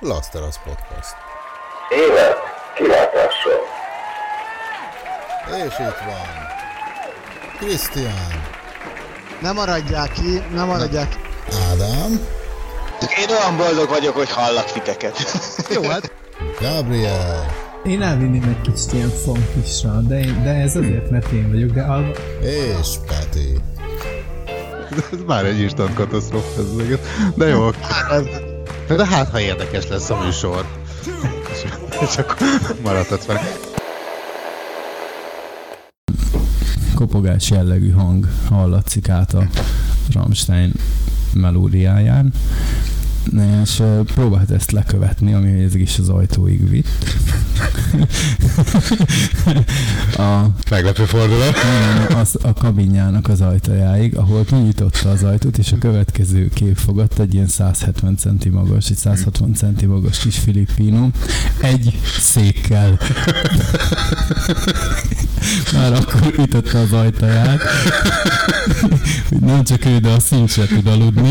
Laszteras Podcast. Élet kilátással. És itt van. Krisztián. Nem maradják ki, nem maradják ki. Ádám. Én olyan boldog vagyok, hogy hallak titeket. Jó, hát Gabriel. Én elvinném egy kicsit ilyen funkisra, de, én, de ez azért, mert én vagyok, de alva... És Peti. Ez már egy instant katasztrófa ez. De jó. De hát, ha érdekes lesz a műsor. És, és akkor maradhatsz fel. kopogás jellegű hang hallatszik át a Rammstein melódiáján. És próbált ezt lekövetni, ami ez is az ajtóig vitt. a, Meglepő fordulat. nem, az, a kabinjának az ajtajáig, ahol kinyitotta az ajtót, és a következő kép fogott egy ilyen 170 centi magas, egy 160 centi magas kis filippino, egy székkel. Már akkor ütötte az ajtaját, nem csak ő, de a szín se tud aludni.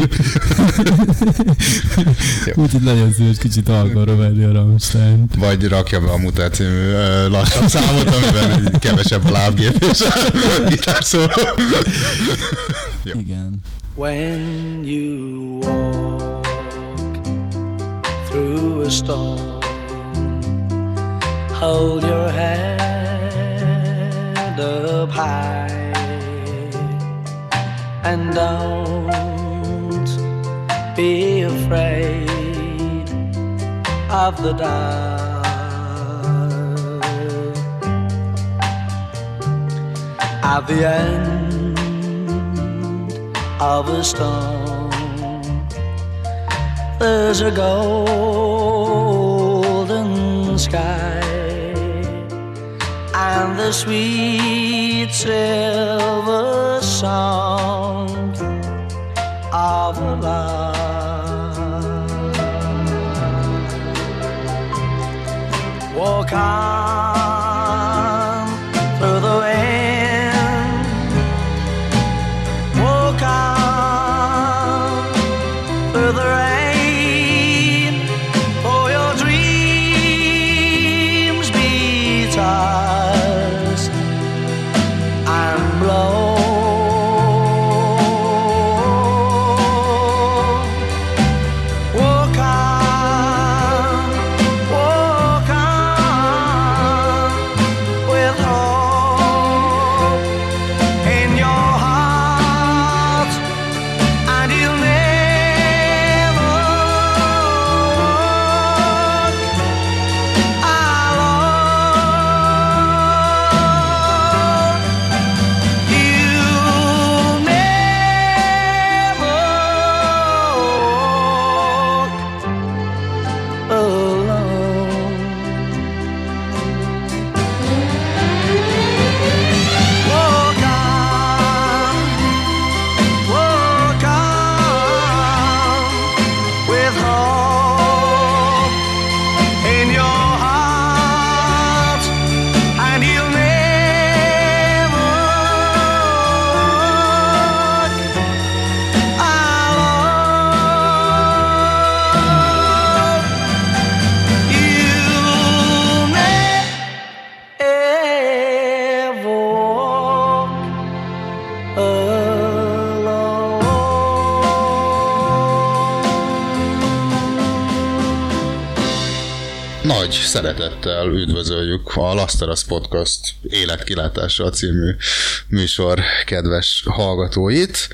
Úgyhogy nagyon szíves kicsit alkalra venni a Rammstein. Vagy rakja be a Mutat című lassabb számot, amiben kevesebb a lábgép és a gitárszóló. Igen. When you walk through a storm, hold your head up high and don't be afraid of the dark. At the end of a storm. There's a golden sky and the sweet silver sound of love. Walk on szeretettel üdvözöljük a Laszteras Podcast életkilátása című műsor kedves hallgatóit.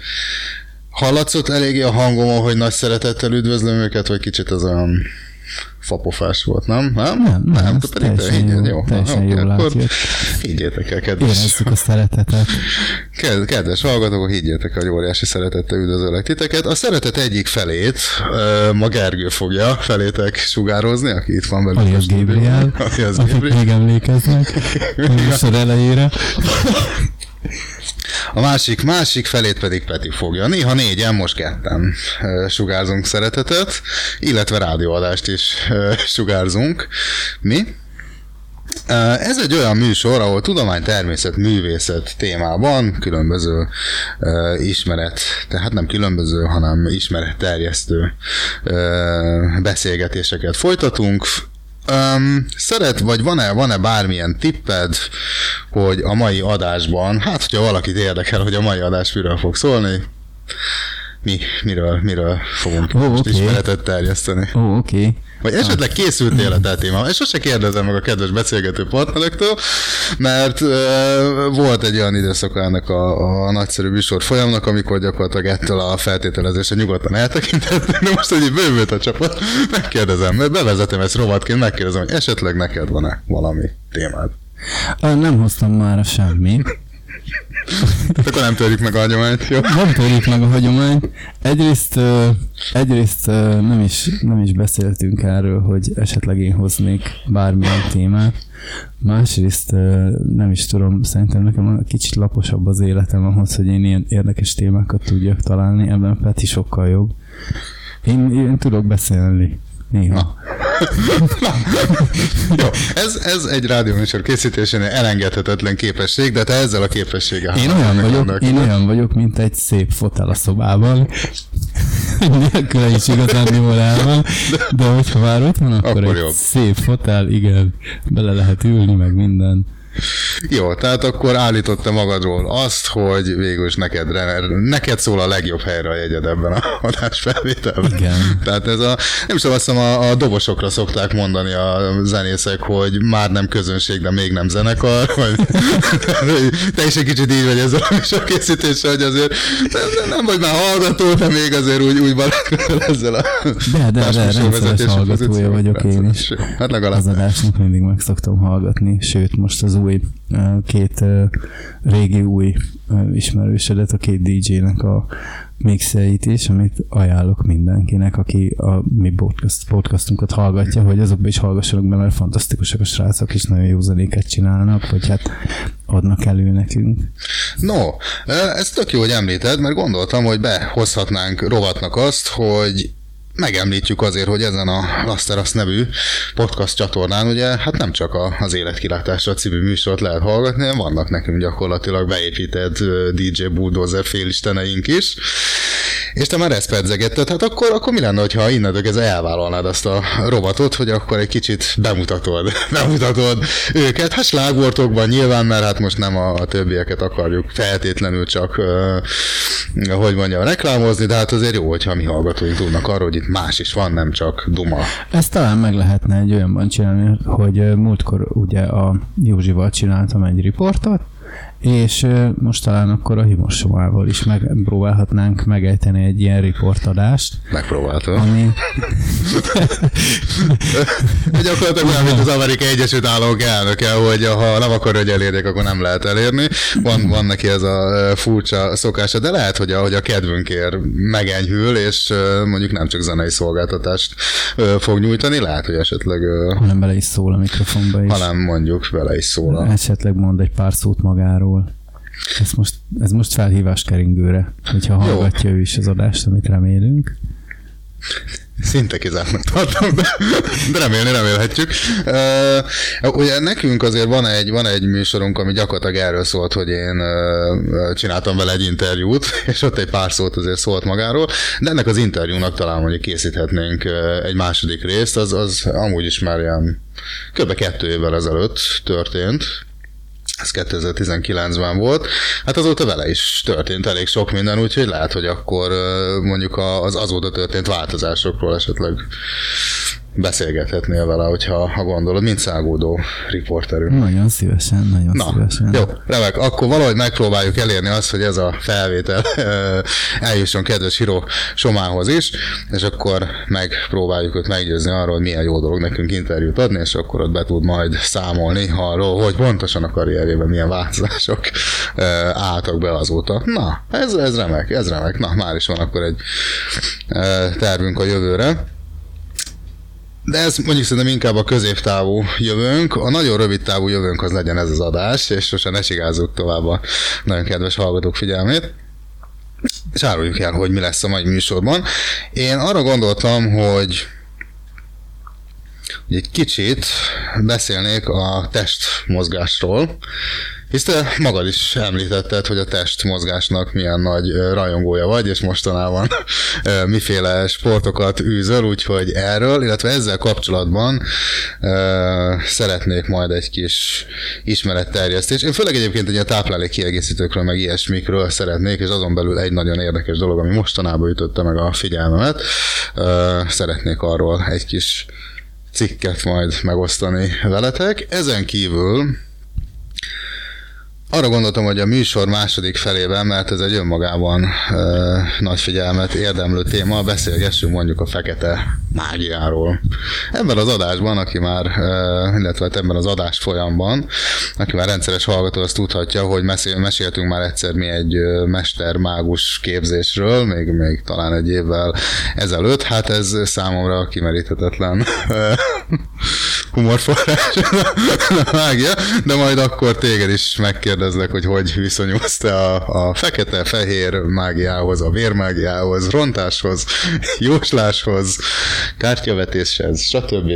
Hallatszott eléggé a hangomon, hogy nagy szeretettel üdvözlöm őket, vagy kicsit az olyan fapofás volt, nem? Nem? Nem, nem, Te ez pedig te teljesen higgyed, jó, jó. teljesen Aha, jól akkor. Higgyétek el, kedves Érezzük a szeretetet. Ked- Kedves hallgatók, higgyétek, hogy óriási szeretettel üdvözöllek titeket. A szeretet egyik felét ö, ma Gergő fogja felétek sugározni, aki itt van velünk. Alias. Gabriel, Alias akik Gabriel. még emlékeznek a elejére. A másik, másik felét pedig Peti fogja. Néha négyen, most ketten sugárzunk szeretetet, illetve rádióadást is sugárzunk. Mi? Ez egy olyan műsor, ahol tudomány, természet, művészet témában különböző uh, ismeret, tehát nem különböző, hanem ismeretterjesztő uh, beszélgetéseket folytatunk. Um, szeret, vagy van-e, van-e bármilyen tipped, hogy a mai adásban, hát hogyha valakit érdekel, hogy a mai adás miről fog szólni, mi, miről, miről fogunk Ó, most ismeretet terjeszteni? Ó, oké. Okay. Vagy esetleg készültél a te témával? És sose kérdezem meg a kedves beszélgető partnerektől, mert uh, volt egy olyan időszaka ennek a, a nagyszerű műsor folyamnak, amikor gyakorlatilag ettől a feltételezésre nyugodtan eltekintettem, de most, hogy bővült a csapat, megkérdezem, mert bevezetem ezt rovatként, megkérdezem, hogy esetleg neked van-e valami témád. Nem hoztam már semmi. Akkor nem törjük meg a hagyományt, jó? Nem törjük meg a hagyományt. Egyrészt, egyrészt nem, is, nem is beszéltünk erről, hogy esetleg én hoznék bármilyen témát. Másrészt nem is tudom, szerintem nekem kicsit laposabb az életem ahhoz, hogy én ilyen érdekes témákat tudjak találni. Ebben Peti sokkal jobb. Én, én tudok beszélni. Néha. Jó, ez, ez egy rádióműsor készítésénél elengedhetetlen képesség, de te ezzel a képességgel Én olyan vagyok, én olyan vagyok, mint egy szép fotel a szobában. Nélküle is igazán jól el van, de hogyha már ott van, akkor, Akkor egy jobb. szép fotel, igen, bele lehet ülni, meg minden. Jó, tehát akkor állította magadról azt, hogy végül is neked, neked szól a legjobb helyre a jegyed ebben a adásfelvételben. Igen. Tehát ez a, nem is tudom, azt hiszem a, a dobosokra szokták mondani a zenészek, hogy már nem közönség, de még nem zenekar, vagy te is egy kicsit így vagy ezzel a műsorkészítéssel, hogy azért nem, nem, vagy már hallgató, de még azért úgy, úgy barátkozol ezzel a De, de, de, rendszeres hallgatója pozícióval. vagyok én is. Hát legalább. Az adásnak mindig meg szoktam hallgatni, sőt most az új két régi új ismerősödet, a két DJ-nek a mixeit is, amit ajánlok mindenkinek, aki a mi podcast, podcastunkat hallgatja, hogy azokba is hallgassanak be, mert fantasztikusak a srácok, és nagyon jó zenéket csinálnak, vagy hát adnak elő nekünk. No, ez tök jó, hogy említed, mert gondoltam, hogy behozhatnánk rovatnak azt, hogy megemlítjük azért, hogy ezen a Lasteras nevű podcast csatornán ugye hát nem csak a, az Életkilátásra című műsort lehet hallgatni, hanem vannak nekünk gyakorlatilag beépített DJ Bulldozer félisteneink is. És te már ezt pedzegetted, hát akkor, akkor mi lenne, hogyha innentől ez elvállalnád azt a rovatot, hogy akkor egy kicsit bemutatod, bemutatod őket, hát slágvortokban nyilván, mert hát most nem a, a többieket akarjuk feltétlenül csak, ö, hogy mondjam, reklámozni, de hát azért jó, hogyha mi hallgatóink tudnak arról, hogy itt más is van, nem csak duma. Ezt talán meg lehetne egy olyanban csinálni, hogy múltkor ugye a Józsival csináltam egy riportot, és most talán akkor a Himosomával is megpróbálhatnánk megejteni egy ilyen riportadást, Megpróbáltam. ami Gyakorlatilag olyan, mint az Amerikai Egyesült Államok elnöke, hogy ha nem akar, hogy elérjék, akkor nem lehet elérni. Van, van neki ez a furcsa szokása, de lehet, hogy a, hogy a kedvünkért megenyhül, és mondjuk nem csak zenei szolgáltatást fog nyújtani, lehet, hogy esetleg, hanem bele is szól a mikrofonba is. hanem mondjuk vele is szól. a- Esetleg mond egy pár szót magáról. Ez most, ez most felhívás keringőre, hogyha hallgatja ő is az adást, amit remélünk. Szinte kizártnak tartom, de, de remélni remélhetjük. Uh, ugye nekünk azért van egy, van egy műsorunk, ami gyakorlatilag erről szólt, hogy én uh, csináltam vele egy interjút, és ott egy pár szót azért szólt magáról, de ennek az interjúnak talán mondjuk készíthetnénk uh, egy második részt, az, az amúgy is már ilyen kb. kettő évvel ezelőtt történt, ez 2019-ben volt. Hát azóta vele is történt elég sok minden, úgyhogy lehet, hogy akkor mondjuk az azóta történt változásokról esetleg beszélgethetnél vele, hogyha ha gondolod, mint szágódó riporterünk. Nagyon szívesen, nagyon Na, szívesen. jó, remek. Akkor valahogy megpróbáljuk elérni azt, hogy ez a felvétel ö, eljusson kedves Hiro Somához is, és akkor megpróbáljuk őt meggyőzni arról, hogy milyen jó dolog nekünk interjút adni, és akkor ott be tud majd számolni arról, hogy pontosan a karrierjében milyen változások ö, álltak be azóta. Na, ez, ez remek, ez remek. Na, már is van akkor egy ö, tervünk a jövőre. De ez mondjuk szerintem inkább a középtávú jövőnk. A nagyon rövid távú jövőnk az legyen ez az adás, és sosem ne sigázzuk tovább a nagyon kedves hallgatók figyelmét. És áruljuk el, hogy mi lesz a mai műsorban. Én arra gondoltam, hogy egy kicsit beszélnék a testmozgásról, hisz te magad is említetted, hogy a testmozgásnak milyen nagy rajongója vagy, és mostanában miféle sportokat űzöl, úgyhogy erről, illetve ezzel kapcsolatban szeretnék majd egy kis ismeretterjesztés. Én főleg egyébként egy ilyen táplálék kiegészítőkről, meg ilyesmikről szeretnék, és azon belül egy nagyon érdekes dolog, ami mostanában ütötte meg a figyelmemet, szeretnék arról egy kis cikket majd megosztani veletek. Ezen kívül arra gondoltam, hogy a műsor második felében, mert ez egy önmagában ö, nagy figyelmet érdemlő téma, beszélgessünk mondjuk a fekete mágiáról. Ebben az adásban, aki már, ö, illetve hát ebben az adás folyamban, aki már rendszeres hallgató, azt tudhatja, hogy mesél, meséltünk már egyszer mi egy mestermágus képzésről, még, még talán egy évvel ezelőtt. Hát ez számomra kimeríthetetlen humorforrás, a mágia, de majd akkor téged is megkérdezlek, hogy hogy viszonyulsz te a, a fekete-fehér mágiához, a vérmágiához, rontáshoz, jósláshoz, kártyavetéshez, stb.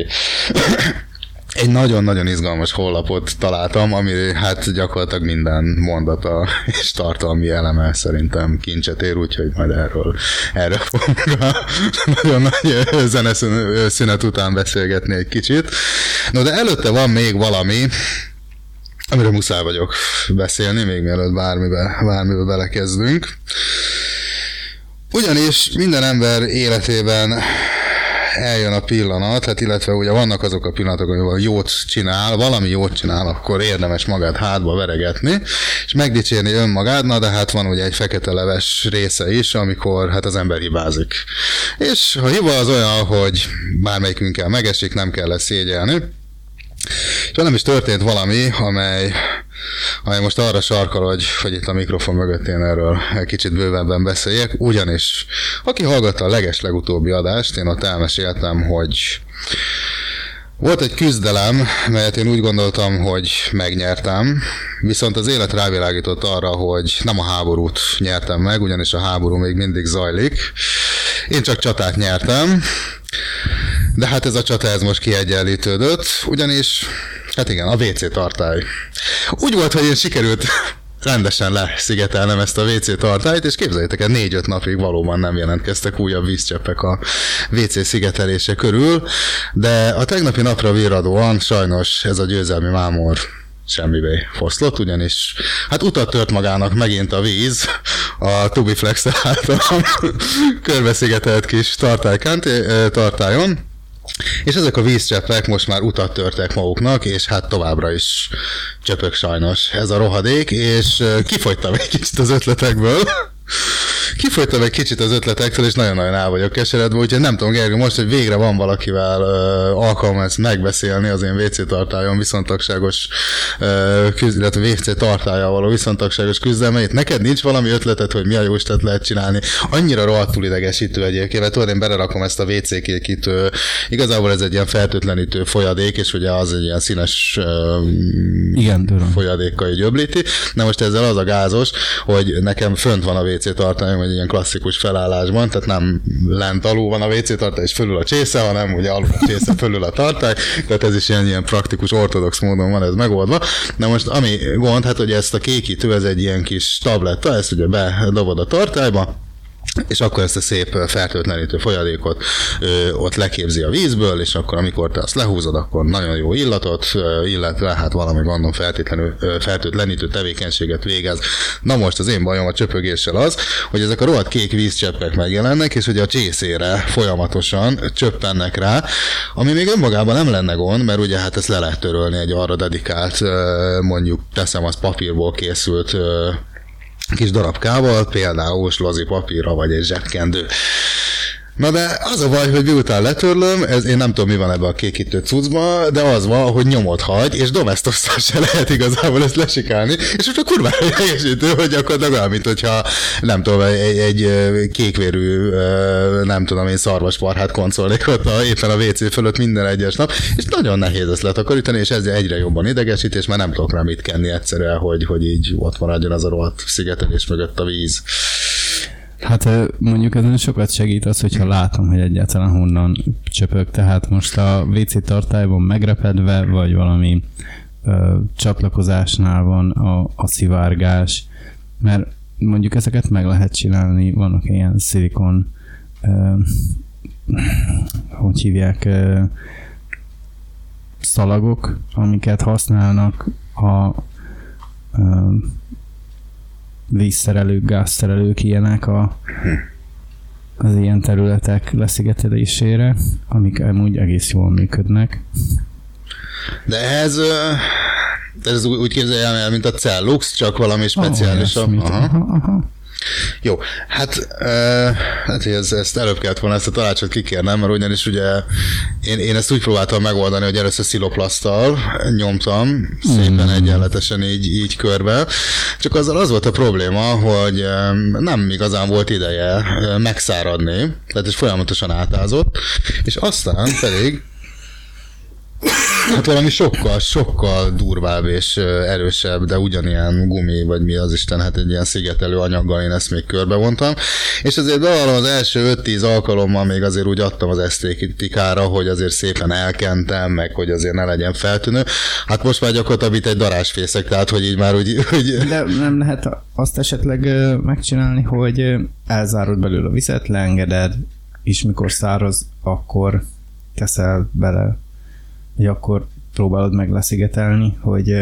Egy nagyon-nagyon izgalmas honlapot találtam, ami hát gyakorlatilag minden mondata és tartalmi eleme szerintem kincset ér, úgyhogy majd erről, erről fogunk a nagyon nagy zeneszünet után beszélgetni egy kicsit. No, de előtte van még valami, amiről muszáj vagyok beszélni, még mielőtt bármibe, bármibe belekezdünk. Ugyanis minden ember életében eljön a pillanat, hát illetve ugye vannak azok a pillanatok, amikor jót csinál, valami jót csinál, akkor érdemes magát hátba veregetni, és megdicsérni önmagát, na de hát van ugye egy fekete leves része is, amikor hát az ember hibázik. És a hiba az olyan, hogy bármelyikünkkel megesik, nem kell lesz szégyelni, és nem is történt valami, amely, amely most arra sarkal, hogy, hogy itt a mikrofon mögött én erről egy kicsit bővebben beszéljek, ugyanis aki hallgatta a leges legutóbbi adást, én ott elmeséltem, hogy volt egy küzdelem, melyet én úgy gondoltam, hogy megnyertem, viszont az élet rávilágított arra, hogy nem a háborút nyertem meg, ugyanis a háború még mindig zajlik. Én csak csatát nyertem, de hát ez a csata ez most kiegyenlítődött, ugyanis, hát igen, a WC tartály. Úgy volt, hogy én sikerült rendesen leszigetelnem ezt a WC tartályt, és képzeljétek el, négy-öt napig valóban nem jelentkeztek újabb vízcseppek a WC szigetelése körül, de a tegnapi napra virradóan sajnos ez a győzelmi mámor semmivé foszlott, ugyanis hát utat tört magának megint a víz a Tubiflex által körbeszigetelt kis tartálykán, tartályon, és ezek a vízcseppek most már utat törtek maguknak, és hát továbbra is csöpök sajnos ez a rohadék, és kifogytam egy kicsit az ötletekből. Kifogytam egy kicsit az ötletektől, és nagyon-nagyon el vagyok keseredve, úgyhogy nem tudom, Gergő, most, hogy végre van valakivel uh, alkalma ezt megbeszélni az én WC tartályon viszontagságos, uh, küzd, illetve WC tartályal való viszontagságos küzdelmeit. Neked nincs valami ötleted, hogy mi a jó lehet csinálni? Annyira rohadtul idegesítő egyébként, mert tudod, én belerakom ezt a WC kékítő, igazából ez egy ilyen fertőtlenítő folyadék, és ugye az egy ilyen színes uh, Igen, tudom. folyadékkal így öblíti. Na most ezzel az a gázos, hogy nekem fönt van a WC tartályom egy ilyen klasszikus felállásban, tehát nem lent alul van a WC tartály és fölül a csésze, hanem ugye alul a csésze fölül a tartály, tehát ez is ilyen, ilyen praktikus, ortodox módon van ez megoldva. Na most ami gond, hát hogy ezt a kékítő, ez egy ilyen kis tabletta, ezt ugye bedobod a tartályba, és akkor ezt a szép fertőtlenítő folyadékot ö, ott leképzi a vízből, és akkor amikor te azt lehúzod, akkor nagyon jó illatot, ö, illetve hát valami gondolom feltétlenül ö, fertőtlenítő tevékenységet végez. Na most az én bajom a csöpögéssel az, hogy ezek a rohadt kék vízcseppek megjelennek, és hogy a csészére folyamatosan csöppennek rá, ami még önmagában nem lenne gond, mert ugye hát ezt le lehet törölni egy arra dedikált, ö, mondjuk teszem az papírból készült ö, kis darabkával, például slozi papírra vagy egy zsebkendő. Na de az a baj, hogy miután letörlöm, ez, én nem tudom, mi van ebben a kékítő cuccban, de az van, hogy nyomot hagy, és domesztosszal se lehet igazából ezt lesikálni, és most a kurvára helyeségítő, hogy gyakorlatilag olyan, mint hogyha nem tudom, egy, egy kékvérű, nem tudom én, szarvasparhát koncolnék ott a, éppen a WC fölött minden egyes nap, és nagyon nehéz ezt letakarítani, és ez egyre jobban idegesít, és már nem tudok rá mit kenni egyszerűen, hogy, hogy így ott maradjon az a rohadt szigetelés mögött a víz. Hát mondjuk ezen sokat segít az, hogyha látom, hogy egyáltalán honnan csöpög. Tehát most a WC tartályban megrepedve, vagy valami ö, csatlakozásnál van a, a szivárgás, mert mondjuk ezeket meg lehet csinálni, vannak ilyen szilikon ö, hogy hívják ö, szalagok, amiket használnak a ö, vízszerelők, gázszerelők ilyenek a, az ilyen területek leszigetelésére, amik amúgy egész jól működnek. De ehhez ez úgy képzeljem el, mint a Cellux, csak valami speciálisabb. Olyasmit. Aha. Aha, aha. Jó, hát, uh, hát ez, ezt előbb kellett volna ezt a tanácsot kikérnem, mert ugyanis ugye én, én ezt úgy próbáltam megoldani, hogy először sziloplasztal nyomtam szépen egyenletesen így, így körbe, csak azzal az volt a probléma, hogy nem igazán volt ideje megszáradni, tehát ez folyamatosan átázott, és aztán pedig Hát valami sokkal, sokkal durvább és erősebb, de ugyanilyen gumi, vagy mi az Isten, hát egy ilyen szigetelő anyaggal én ezt még körbevontam. És azért bevallom az első 5-10 alkalommal még azért úgy adtam az esztétikára, hogy azért szépen elkentem, meg hogy azért ne legyen feltűnő. Hát most már gyakorlatilag itt egy darásfészek, tehát hogy így már úgy, hogy De nem lehet azt esetleg megcsinálni, hogy elzárod belőle a vizet, leengeded, és mikor száraz, akkor teszel bele, vagy akkor próbálod meg leszigetelni, hogy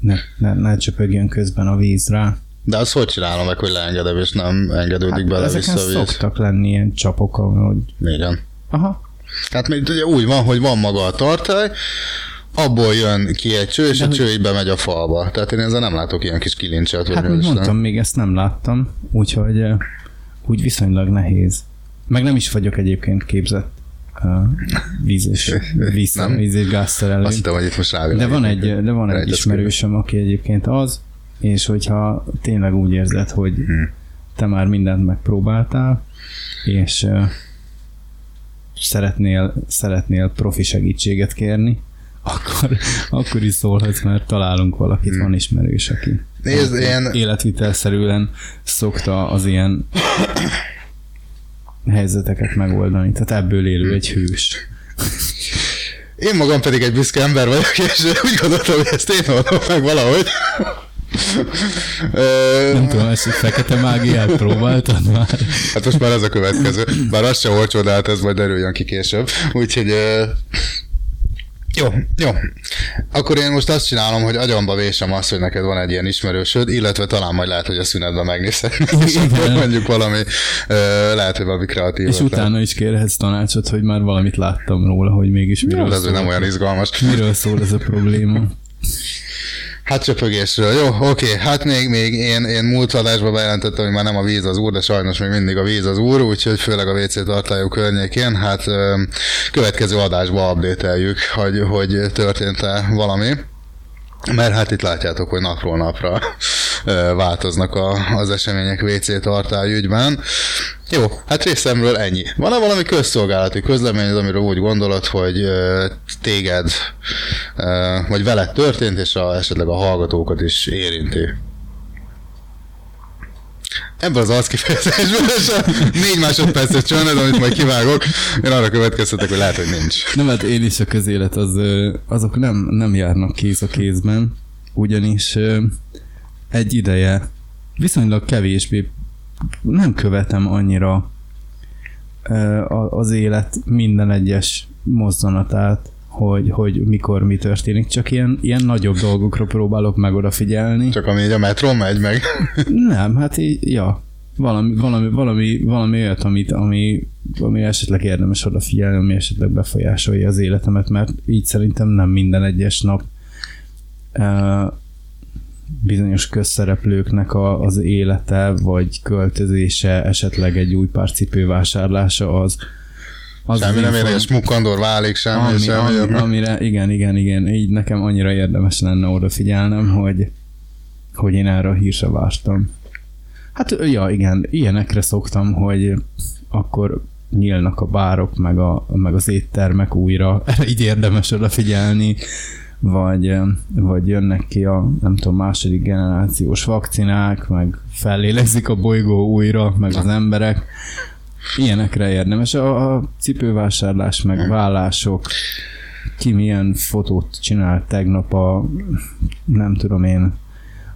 ne, ne, ne csöpögjön közben a víz rá. de azt hogy csinálom meg, hogy leengedem, és nem engedődik hát, bele vissza a víz? szoktak lenni ilyen csapok, ahogy... Igen. Aha. Hát még ugye úgy van, hogy van maga a tartály, abból jön ki egy cső, és De a hogy- cső így bemegy a falba. Tehát én ezzel nem látok ilyen kis kilincset, vagy Hát, Isten. mondtam, még ezt nem láttam, úgyhogy úgy viszonylag nehéz. Meg nem is vagyok egyébként képzett víz és, víz, Nem? víz és gázszerelő. Azt hittem, hogy itt most De van egy, de van egy ismerősöm, aki egyébként az, és hogyha tényleg úgy érzed, hogy Hmm. te már mindent megpróbáltál, és uh, szeretnél, szeretnél profi segítséget kérni, akkor, akkor is szólhatsz, mert találunk valakit, van ismerős, aki Hmm. Nézd, én- életvitelszerűen szokta az ilyen helyzeteket megoldani. Tehát ebből élő egy hős. Én magam pedig egy büszke ember vagyok, és úgy gondoltam, hogy ezt én oldom meg valahogy. Nem tudom, ezt a fekete mágiát próbáltad már? Hát most már ez a következő. Bár az se olcsó, de hát ez majd derüljön ki később. Úgyhogy jó, jó. Akkor én most azt csinálom, hogy agyamba vésem azt, hogy neked van egy ilyen ismerősöd, illetve talán majd lehet, hogy a szünetben megnézed. És akkor mondjuk valami, lehet, hogy valami kreatív. És utána is kérhetsz tanácsot, hogy már valamit láttam róla, hogy mégis miről, Ez szól, nem olyan izgalmas. miről szól ez a probléma. Hát csöpögésről. Jó, oké, hát még, még én, én múlt adásban bejelentettem, hogy már nem a víz az úr, de sajnos még mindig a víz az úr, úgyhogy főleg a WC tartályú környékén, hát következő adásba update hogy, hogy történt-e valami. Mert hát itt látjátok, hogy napról napra változnak a, az események WC tartály ügyben. Jó, hát részemről ennyi. Van-e valami közszolgálati közlemény, amiről úgy gondolod, hogy téged, vagy veled történt, és a, esetleg a hallgatókat is érinti? Ebből az arckifejezésből, és a négy másodperces csönded, amit majd kivágok, én arra következtetek, hogy lehet, hogy nincs. Nem, hát én is a közélet, az, azok nem, nem járnak kéz a kézben, ugyanis egy ideje viszonylag kevésbé nem követem annyira az élet minden egyes mozzanatát, hogy, hogy mikor mi történik, csak ilyen, ilyen nagyobb dolgokra próbálok meg odafigyelni. Csak ami így a metró megy meg. Nem, hát így, ja, valami, valami, valami, valami olyat, amit, ami, ami esetleg érdemes odafigyelni, ami esetleg befolyásolja az életemet, mert így szerintem nem minden egyes nap uh, bizonyos közszereplőknek a, az élete, vagy költözése, esetleg egy új pár cipő vásárlása az, az Semmi az nem érdemes, mukkandor válik, semmi, ami, semmi. ami, amire, igen, igen, igen, így nekem annyira érdemes lenne odafigyelnem, hogy, hogy én erre a hírre vártam. Hát, ja, igen, ilyenekre szoktam, hogy akkor nyílnak a bárok, meg, a, meg az éttermek újra, erre így érdemes odafigyelni, vagy, vagy jönnek ki a, nem tudom, második generációs vakcinák, meg fellélegzik a bolygó újra, meg az emberek. Ilyenekre érdemes. A, a cipővásárlás, meg vállások, ki milyen fotót csinál tegnap a, nem tudom én,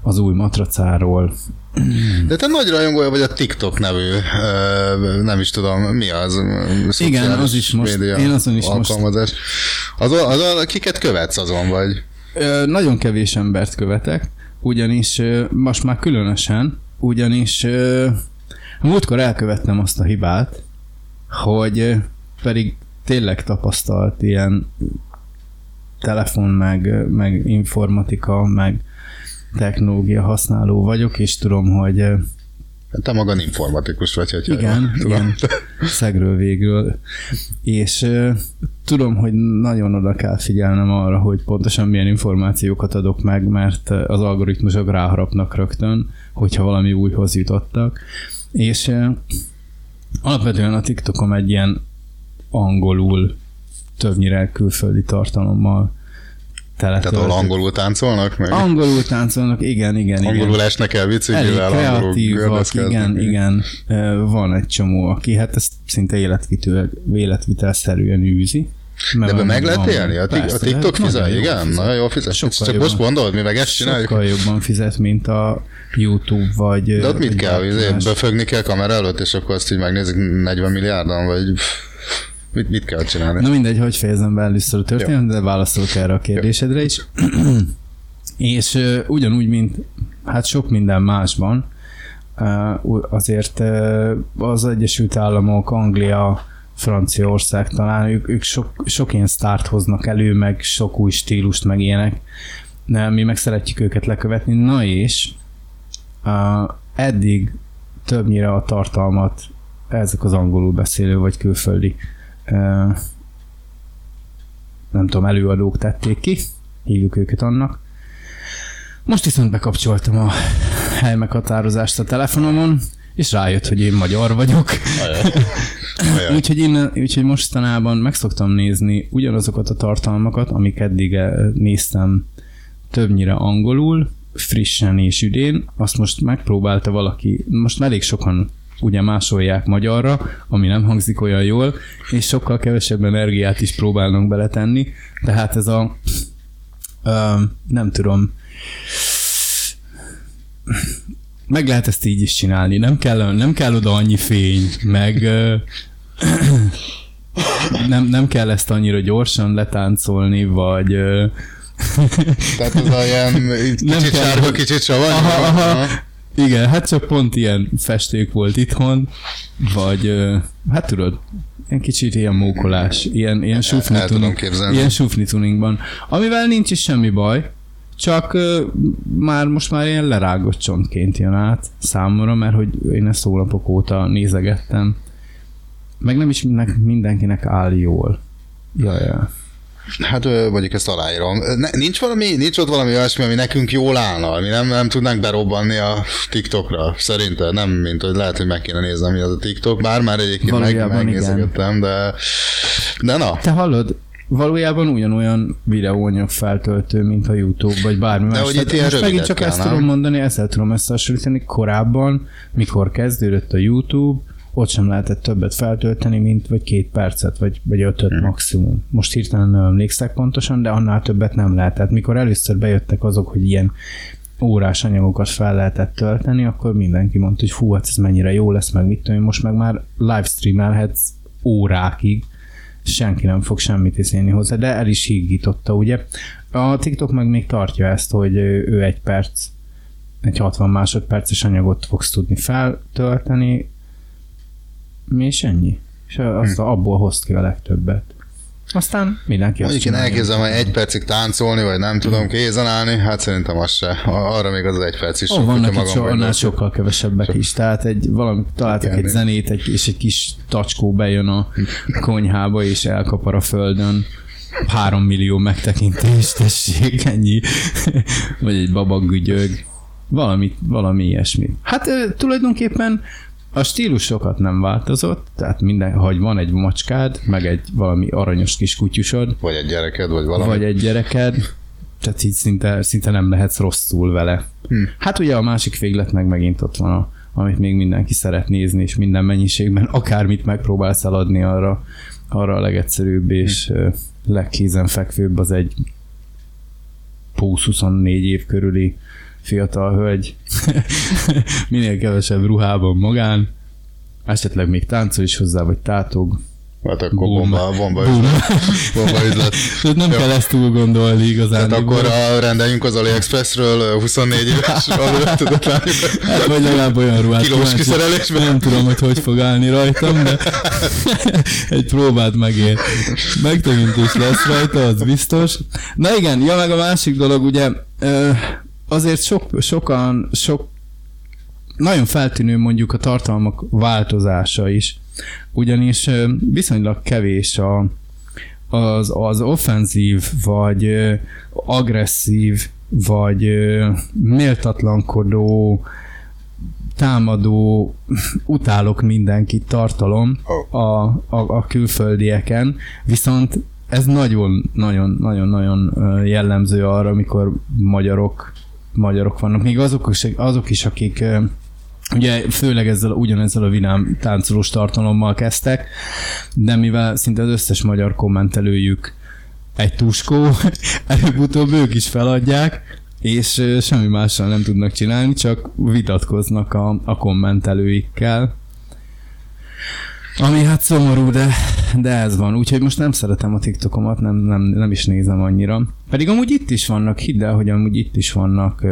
az új matracáról. De te nagy rajongója vagy a TikTok nevű, nem is tudom, mi az? szociális az is most- én azon is most-. Azon, azon, kiket követsz azon vagy? Nagyon kevés embert követek, ugyanis most már különösen, ugyanis múltkor elkövettem azt a hibát, hogy pedig tényleg tapasztalt ilyen telefon, meg, meg informatika, meg technológia használó vagyok, és tudom, hogy ö, Te magad informatikus vagy, hogyha igen, jól tudom. igen, szegről végről. És tudom, hogy nagyon oda kell figyelnem arra, hogy pontosan milyen információkat adok meg, mert az algoritmusok ráharapnak rögtön, hogyha valami újhoz jutottak. És alapvetően a TikTokom egy ilyen angolul, többnyire külföldi tartalommal Tehát ahol angolul táncolnak? Meg Angolul táncolnak, igen, igen, igen. angolul esnek el biciklivel, kreatívak, igen, igen. Van egy csomó, aki hát ezt szinte életvitő, életvitelszerűen űzi. De ebben meg lehet élni? A, ti- a Persze, TikTok fizet? jól Igen? fizet. Nagyon jól fizet. Sokkal Csak jobban. most mondod, mi meg ezt csináljuk? Sokkal jobban fizet, mint a YouTube, vagy... De ott mit kell? Izé, más. Befögni kell kamera előtt, és akkor azt így megnézik 40 milliárdan, vagy mit, mit kell csinálni? Na mindegy, hogy fejezem be először a történetet, de válaszolok erre a kérdésedre is. És ö, ugyanúgy, mint hát sok minden másban, ö, azért ö, az Egyesült Államok, Anglia, Franciaország talán, ők, ők sok, sok ilyen sztárt hoznak elő, meg sok új stílust, meg ilyenek. De mi meg szeretjük őket lekövetni. Na és uh, eddig többnyire a tartalmat ezek az angolul beszélő vagy külföldi uh, nem tudom, előadók tették ki, hívjuk őket annak. Most viszont bekapcsoltam a helymeghatározást a telefonomon, és rájött, hogy én magyar vagyok. Úgyhogy én úgyhogy mostanában meg szoktam nézni ugyanazokat a tartalmakat, amik eddig eh, néztem többnyire angolul, frissen és üdén. Azt most megpróbálta valaki, most elég sokan ugye másolják magyarra, ami nem hangzik olyan jól, és sokkal kevesebb energiát is próbálnak beletenni. Tehát ez a ö, nem tudom meg lehet ezt így is csinálni. Nem kell, nem kell oda annyi fény, meg ö, nem, nem kell ezt annyira gyorsan letáncolni, vagy ö, Tehát ez a ilyen Nem kicsit kell, sárga, kicsit savany. Aha, aha. igen, hát csak pont ilyen festék volt itthon, vagy hát tudod, egy kicsit ilyen mókolás, ilyen, ilyen sufni el tudom tuning, ilyen sufni tuningban, amivel nincs is semmi baj, csak már most már ilyen lerágott csontként jön át számomra, mert hogy én ezt hónapok óta nézegettem, meg nem is mindenkinek, mindenkinek áll jól. Ja, ja. Hát mondjuk ezt aláírom. Ne, nincs, valami, nincs ott valami olyasmi, ami nekünk jól állna, ami nem, nem tudnánk berobbanni a TikTokra, szerinted. Nem, mint hogy lehet, hogy meg kéne néznem, mi az a TikTok, bár már egyébként meg, Valójában megnézegettem, de, de na. Te hallod, valójában ugyanolyan videóanyag feltöltő, mint a YouTube, vagy bármi más. hogy itt ilyen most megint csak ezt kell, tudom nem? mondani, ezzel tudom összehasonlítani. Korábban, mikor kezdődött a YouTube, ott sem lehetett többet feltölteni, mint vagy két percet, vagy, vagy ötöt Hmm. maximum. Most hirtelen nem emlékszek pontosan, de annál többet nem lehetett. Mikor először bejöttek azok, hogy ilyen órás anyagokat fel lehetett tölteni, akkor mindenki mondta, hogy fú, hát ez mennyire jó lesz, meg mit tudom most meg már livestreamelhetsz órákig, senki nem fog semmit iszélni hozzá, de el is hígította, ugye. A TikTok meg még tartja ezt, hogy ő egy perc, egy 60 másodperces anyagot fogsz tudni feltölteni, és ennyi. És azt abból hozd ki a legtöbbet. Aztán mindenki azt Mondjuk én elképzelem, hogy egy percig táncolni, vagy nem tudom kézen állni, hát szerintem az se. Arra még az egy perc is Ó, sok, vannak itt so, annál sokkal kevesebbek is. Tehát egy, valami, találtak Igen, egy zenét, egy, és egy kis tacskó bejön a konyhába, és elkapar a földön. Három millió megtekintést, tessék, ennyi. Vagy egy babagügyög. Valami, valami ilyesmi. Hát tulajdonképpen a stílus sokat nem változott, tehát minden, hogy van egy macskád, meg egy valami aranyos kis kutyusod, Vagy egy gyereked, vagy valami. vagy egy gyereked, tehát így szinte, szinte nem lehetsz rosszul vele. Hm. Hát ugye a másik véglet meg megint ott van, a, amit még mindenki szeret nézni, és minden mennyiségben akármit megpróbálsz eladni arra, arra a legegyszerűbb és hm. legkézenfekvőbb az egy 20-24 év körüli fiatal hölgy, minél kevesebb ruhában magán, esetleg még táncol is hozzá, vagy tátog. Hát akkor Boom. bomba, bomba Boom. üzlet. Bomba üzlet. Tehát nem Jó. kell ezt túl gondolni igazán. Tehát akkor a, rendeljünk az AliExpressről 24 éves tudod látni. Hát, vagy legalább olyan ruhát. Kilós kiszerelésben. Nem tudom, hogy hogy fog állni rajtam, de egy próbát megér. Megtekintés lesz rajta, az biztos. Na igen, ja meg a másik dolog, ugye azért sok, sokan, sok nagyon feltűnő mondjuk a tartalmak változása is, ugyanis viszonylag kevés a, az, az offenzív, vagy agresszív, vagy méltatlankodó, támadó, utálok mindenkit tartalom a, a, a külföldieken, viszont ez nagyon-nagyon-nagyon-nagyon jellemző arra, amikor magyarok, magyarok vannak. Még azok is, azok is akik Ugye főleg ezzel, ugyanezzel a vidám táncolós tartalommal kezdtek, de mivel szinte az összes magyar kommentelőjük egy tuskó, előbb-utóbb ők is feladják, és semmi mással nem tudnak csinálni, csak vitatkoznak a, a kommentelőikkel. Ami hát szomorú, de, de ez van. Úgyhogy most nem szeretem a TikTokomat, nem, nem, nem is nézem annyira. Pedig amúgy itt is vannak, hidd el, hogy amúgy itt is vannak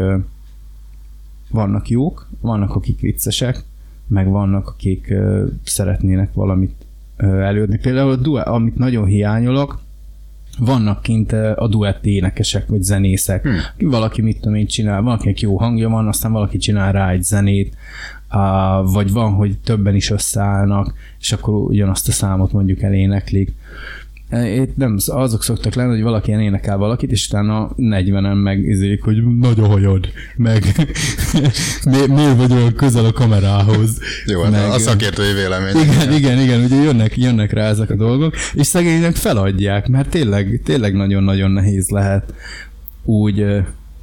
vannak jók, vannak akik viccesek, meg vannak akik szeretnének valamit előadni. Például a duett, amit nagyon hiányolok, vannak kint a duett énekesek, vagy zenészek. Hmm. Valaki mit tudom én csinál, valakinek jó hangja van, aztán valaki csinál rá egy zenét, vagy van, hogy többen is összeállnak, és akkor ugyanazt a számot mondjuk eléneklik. E, Itt nem, azok szoktak lenni, hogy valaki ilyen énekel valakit, és utána 40-en megizélik, hogy nagy a hajad, meg mi, miért vagy olyan közel a kamerához. Jó, hát meg, a szakértői vélemény. igen, igen, igen, ugye jönnek, jönnek rá ezek a dolgok, és szegénynek feladják, mert tényleg, tényleg nagyon-nagyon nehéz lehet úgy,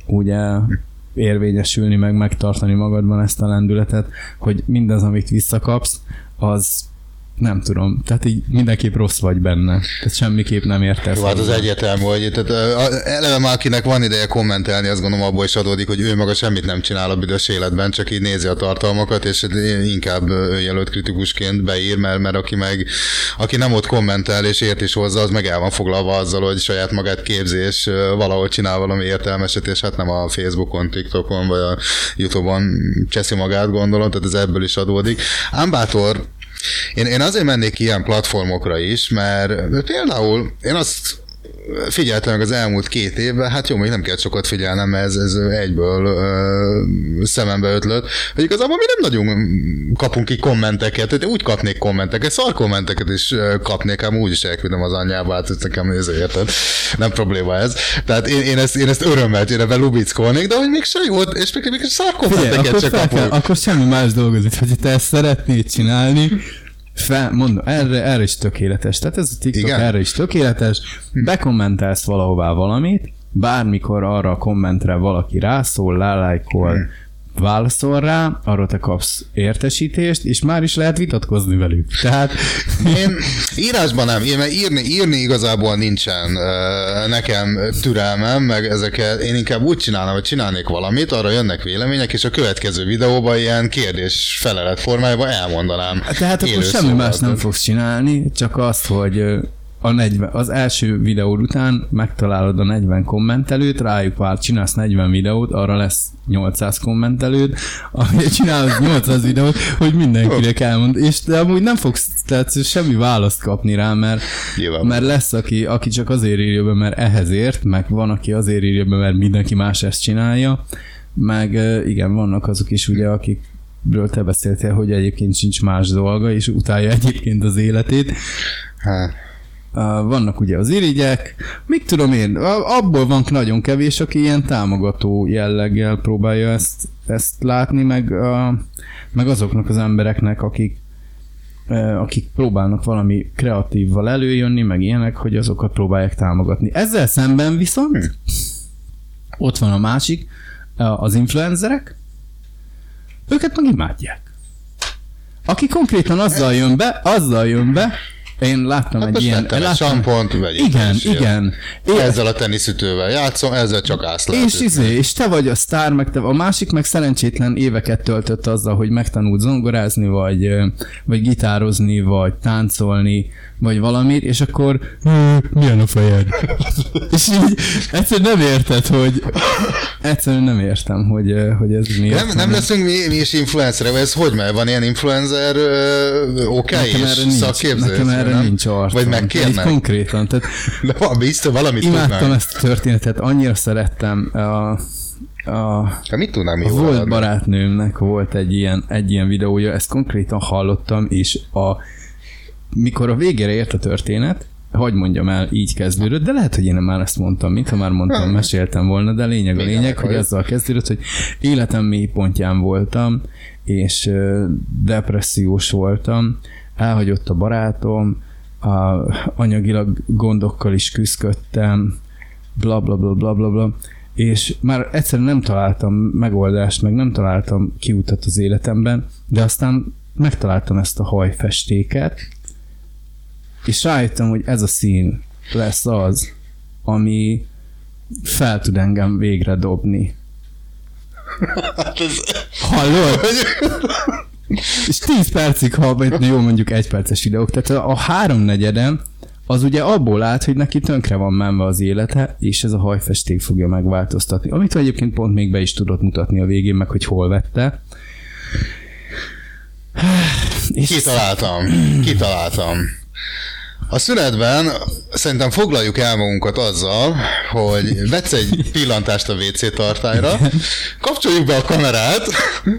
úgy ö, érvényesülni, meg megtartani magadban ezt a lendületet, hogy mindaz, amit visszakapsz, az nem tudom, tehát így mindenképp rossz vagy benne. Tehát semmiképp nem értesz. Jó, hát az egyértelmű, hogy tehát, eleve már akinek van ideje kommentelni, azt gondolom abból is adódik, hogy ő maga semmit nem csinál a büdös életben, csak így nézi a tartalmakat, és inkább önjelölt kritikusként beír, mert, mert aki meg, aki nem ott kommentel és ért is hozzá, az meg el van foglalva azzal, hogy saját magát képzi, és ö, valahol csinál valami értelmeset, és hát nem a Facebookon, TikTokon, vagy a Youtube-on cseszi magát, gondolom, tehát ez ebből is adódik. Ám bátor, én, én azért mennék ilyen platformokra is, mert például én azt figyeltem meg az elmúlt két évben, hát jó, még nem kell sokat figyelnem, mert ez, ez egyből ö, szemembe ötlött, hogy igazából mi nem nagyon kapunk ki kommenteket, tehát úgy kapnék kommenteket, szar kommenteket is kapnék, ám úgy is elküldöm az anyjába, hát ez nekem ez érted, nem probléma ez. Tehát én, én, ezt, én ezt örömmel tényleg lubickolnék, de hogy még se jó, és még, még szar Figyelj, kommenteket akkor, se fel kell, kapunk. akkor semmi más dolgod, nincs. hogy te ezt szeretnéd csinálni, fel, mondom, erre, erre is tökéletes. Tehát ez a TikTok Igen? erre is tökéletes. Bekommentelsz valahová valamit, bármikor arra a kommentre valaki rászól, lájkol, válaszol rá, arról te kapsz értesítést, és már is lehet vitatkozni velük. Tehát Én írásban nem, én, mert írni, írni igazából nincsen nekem türelmem, meg ezeket én inkább úgy csinálom, hogy csinálnék valamit, arra jönnek vélemények, és a következő videóban ilyen kérdés felelet formájában elmondanám. Tehát akkor élő semmi szóval. más nem fogsz csinálni, csak azt, hogy a 40, az első videó után megtalálod a 40 kommentelőt, rájuk vár, csinálsz 40 videót, arra lesz 800 kommentelőd, amire csinálsz 800 videót, hogy mindenkinek elmond, és te amúgy nem fogsz tehát semmi választ kapni rá, mert, Nyilván. mert lesz, aki, aki csak azért írja be, mert ehhez ért, meg van, aki azért írja be, mert mindenki más ezt csinálja, meg igen, vannak azok is ugye, akik ről te beszéltél, hogy egyébként sincs más dolga, és utálja egyébként az életét. Hát, vannak ugye az irigyek, mit tudom én, abból van nagyon kevés, aki ilyen támogató jelleggel próbálja ezt, ezt látni, meg, meg azoknak az embereknek, akik akik próbálnak valami kreatívval előjönni, meg ilyenek, hogy azokat próbálják támogatni. Ezzel szemben viszont Ott van a másik, az influencerek, őket meg imádják. Aki konkrétan azzal jön be, azzal jön be, én láttam Hát egy ilyen... vettem egy láttam, sampont, vegyék igen, ilyen. igen. É- Ezzel a teniszütővel játszom, ezzel csak ász lehet és izé, és te vagy a sztár, meg te, a másik meg szerencsétlen éveket töltött azzal, hogy megtanult zongorázni, vagy, vagy gitározni, vagy táncolni, vagy valamit, és akkor "Ö, milyen a fejed? és így egyszerűen nem érted, hogy egyszerűen nem értem, hogy, hogy ez miért Nem, nem leszünk mi, mi is influencerek, vagy ez hogy megy? Van ilyen influencer oké Nekem és szakképzés? nekem erre nem? nincs arcom. Vagy Így megkérnek? konkrétan, tehát De van, biztos valamit imádtam tudnánk. ezt a történetet, annyira szerettem a, a Hát mit tudnánk mi A volt adni? barátnőmnek volt egy ilyen, egy ilyen videója, ezt konkrétan hallottam, és a, mikor a végére ért a történet, hogy mondjam el, így kezdődött, de lehet, hogy én már ezt mondtam, mintha már mondtam, meséltem volna, de lényeg a lényeg, hogy azzal kezdődött, hogy életem mély pontján voltam, és depressziós voltam, elhagyott a barátom, a, anyagilag gondokkal is küzdöttem, bla bla bla bla bla bla, és már egyszerűen nem találtam megoldást, meg nem találtam kiutat az életemben, de aztán megtaláltam ezt a hajfestéket, és rájöttem, hogy ez a szín lesz az, ami fel tud engem végre dobni. Hát ez... Hallod? És 10 percig hallgat, jó mondjuk egy perces videók, tehát a háromnegyeden az ugye abból állt, hogy neki tönkre van menve az élete, és ez a hajfesték fogja megváltoztatni. Amit egyébként pont még be is tudott mutatni a végén, meg hogy hol vette. És Kitaláltam, kitaláltam. A szünetben szerintem foglaljuk el magunkat azzal, hogy vetsz egy pillantást a WC tartályra, kapcsoljuk be a kamerát,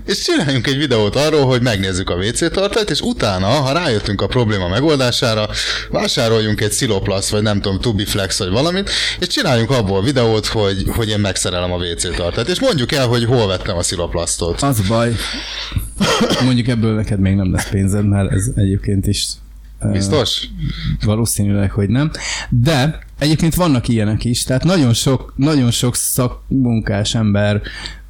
és csináljunk egy videót arról, hogy megnézzük a WC tartályt, és utána, ha rájöttünk a probléma megoldására, vásároljunk egy Siloplast, vagy nem tudom, Tubiflex, vagy valamit, és csináljunk abból videót, hogy, hogy én megszerelem a WC tartályt, és mondjuk el, hogy hol vettem a Siloplastot. Az a baj, mondjuk ebből neked még nem lesz pénzed, mert ez egyébként is Biztos? Valószínűleg, hogy nem. De egyébként vannak ilyenek is, tehát nagyon sok, nagyon sok szakmunkás ember